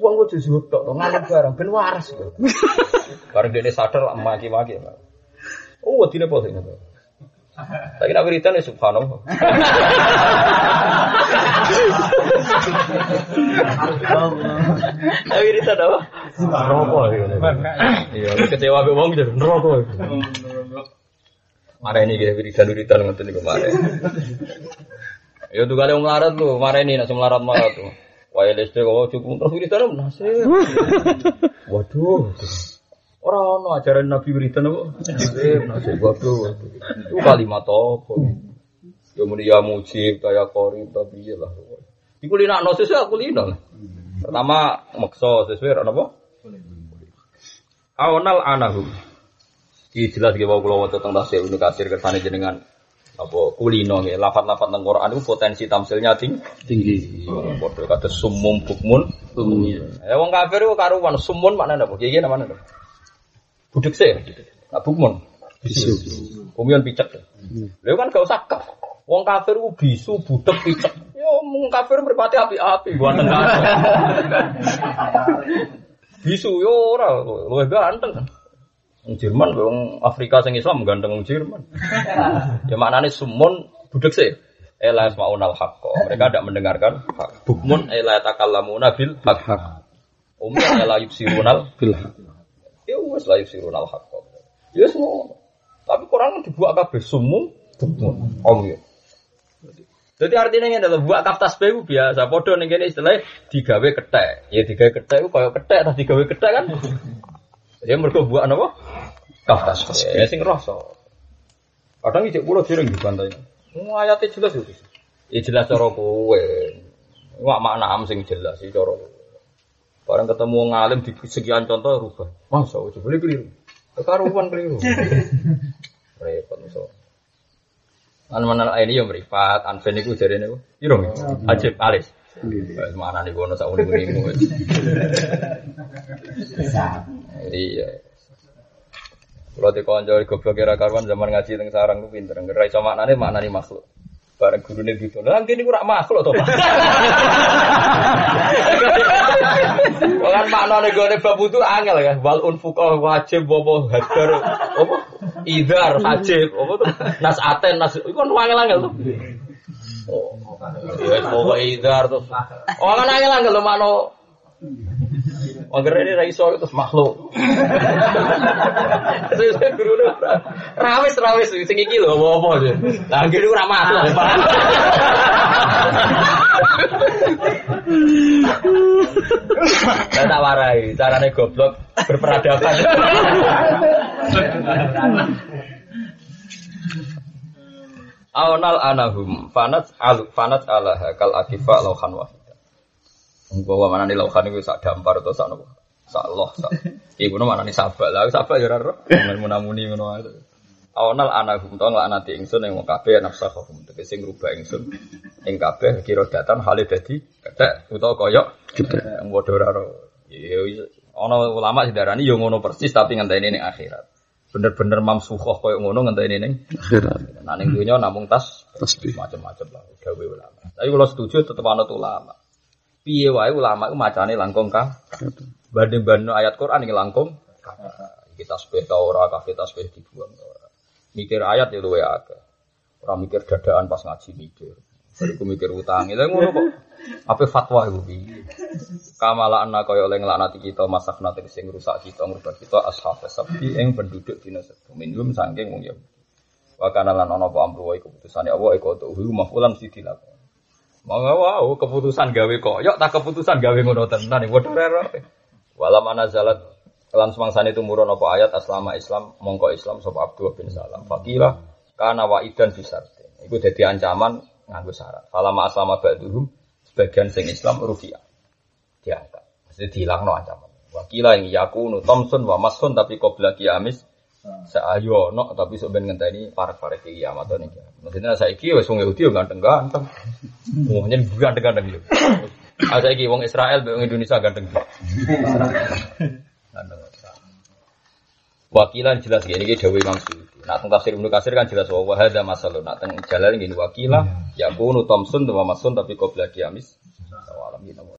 wong kudu zuhud tok, ngalih barang ben waras kok. Bareng dene sadar lah maki-maki. Oh, tidak boleh ini. Tapi nak wiridan ya subhanallah. Nak wiridan apa? Rokok gitu. Iya, kecewa be wong jadi rokok. Mare ini kita wiridan wiridan ngoten niku mare. Ya tuh kali wong larat lu, mare ini nak semelarat marat tuh. Wah, LSD kok cukup terus wiridan nasib. Waduh. Orang ono ajaran Nabi wiridan apa? Nasib waduh. Itu kalimat apa? Ya muni ya mujib kayak korib tapi ya lah. Iku lina no sesuai aku lina. Pertama makso sesuai apa? Awnal anahu. Iki jelas ge wau kula waca teng tasir ini kasir kersane jenengan apa kulino nggih lafat-lafat teng Quran itu potensi tamsilnya tinggi. Tinggi. Padha kata sumum bukmun. Ya wong kafir ku karuan sumun maknane apa? Iki namanya apa? Budek sih. Nah, bukmun. Bisu. Kumian picek. Lha kan gak usah kaf. Wong kafir ku bisu budek picek. Yo wong kafir merpati api-api gua tengah. bisu yo ora luwih ganteng kan. Wong Jerman wong Afrika sing Islam ganteng wong Jerman. ya maknane sumun budek sih. Ela yasmaunal haqqa. Mereka tidak mendengarkan hak. Bukmun ela yatakallamuna bil haq. Umum ela yubsirunal Bil. Ya wes lah yusirun al haqqa. Ya semua. Tapi Quran dibuat kabeh sumum bukmun. Om ya. Jadi artinya ini adalah buat kaftas itu biasa. Podo nih gini istilah digawe ketek. Ya digawe ketek itu kayak ketek, tapi digawe ketek kan. Ya mereka buat apa? Kaftas. Ya sing rasa. Kadang ijek pulau sering dibantai. Oh, ayatnya jelas itu. Ya jelas cara kowe. Wah makna am sing jelas sih cara kowe. Barang ketemu wong alim di sekian contoh rubah. Masa coba boleh keliru. Kekaruan keliru. Repot so. An mana ini yang meripat, anfen itu jadi nih. Irung, ajib alis. Wis mana nih kono sak muni-munimu. Iya. Kalau di konco goblok kira karuan zaman ngaji teng sarang ku pinter. Ngerai iso maknane maknane makhluk. Bareng gurune gitu. Lah kene ku rak makhluk to, Pak. Kan maknane gone bab itu angel ya. Wal unfuqa wajib apa hadar apa idar wajib apa tuh nas aten nas iku kan angel-angel tuh. Oh, ya pokok idar tuh. Oh kan angel-angel lho makno Angger ini ra iso terus makhluk. Terus guru rawis rawis sing iki lho apa-apa. Lah anggere ora makhluk. Saya tak warai, carane goblok berperadaban. Awnal anahum fanat al fanat alaha kal akifa lauhan wahida. Engko mana nih lauhan itu sak dampar atau sak nopo? Sak loh sak. Ibu mana nih sabak lah, sabak ya raro. Menamuni ngono ae. Awnal anahum to nglaknati ingsun ing wong kabeh nafsahum tegese ngrubah ingsun ing kabeh kira datan hale dadi ketek utawa koyok ketek padha ora ya ana ulama sing darani ya ngono persis tapi ngenteni ning akhirat bener-bener mamsukhah koyo ngono ngenteni ning Akhirat. nah ning dunya namung tas Tasbih. macam-macam lah gawe ulama tapi kalau setuju tetep anut ulama piye wae ulama iku macane langkung kang? Banding-banding ayat Quran iki langkung. Kita tasbih ta ora kafe tasbih dibuang mikir ayat ya luwe akeh. Ora mikir dadaan pas ngaji mikir. Bariku mikir utang lha ngono kok. Apa fatwa iku piye? Kamala anna kaya oleh nglaknati kita masak nate sing rusak kita ngubah kita ashab sapi ing penduduk dina sedo minum saking wong ya. Wa kana lan ana apa amru wa keputusane Allah iku tuh mafulan mesti Mau wow, keputusan gawe koyok, tak keputusan gawe ngono tenan, waduh rero. Walam anazalat Kelan semangsane tumurun apa ayat aslama Islam mongko Islam sapa Abdullah bin Salam. Fakila kana wa idan bisarte. Iku dadi ancaman nganggo syarat. Falama aslama ba'duhum sebagian sing Islam rufiah. Diangkat. Mesti dilangno ancaman. Wakila yang yakunu Thompson wa Masun tapi qabla kiamis Seayo no tapi sebenarnya ngenteni parek-parek kiamat nih. Maksudnya saya iki wes wong Yahudi yo ganteng-ganteng. Wong nyen ganteng-ganteng yo. Ah saiki wong Israel wong Indonesia ganteng. Wakilan jelas gini ini Dewi Imam Suyuti. Nah tentang tafsir Ibnu Katsir kan jelas bahwa ada masalah. Nah tentang jalan gini wakila ya kunu Thompson sama Masun tapi kau belajar kiamis. Gitu.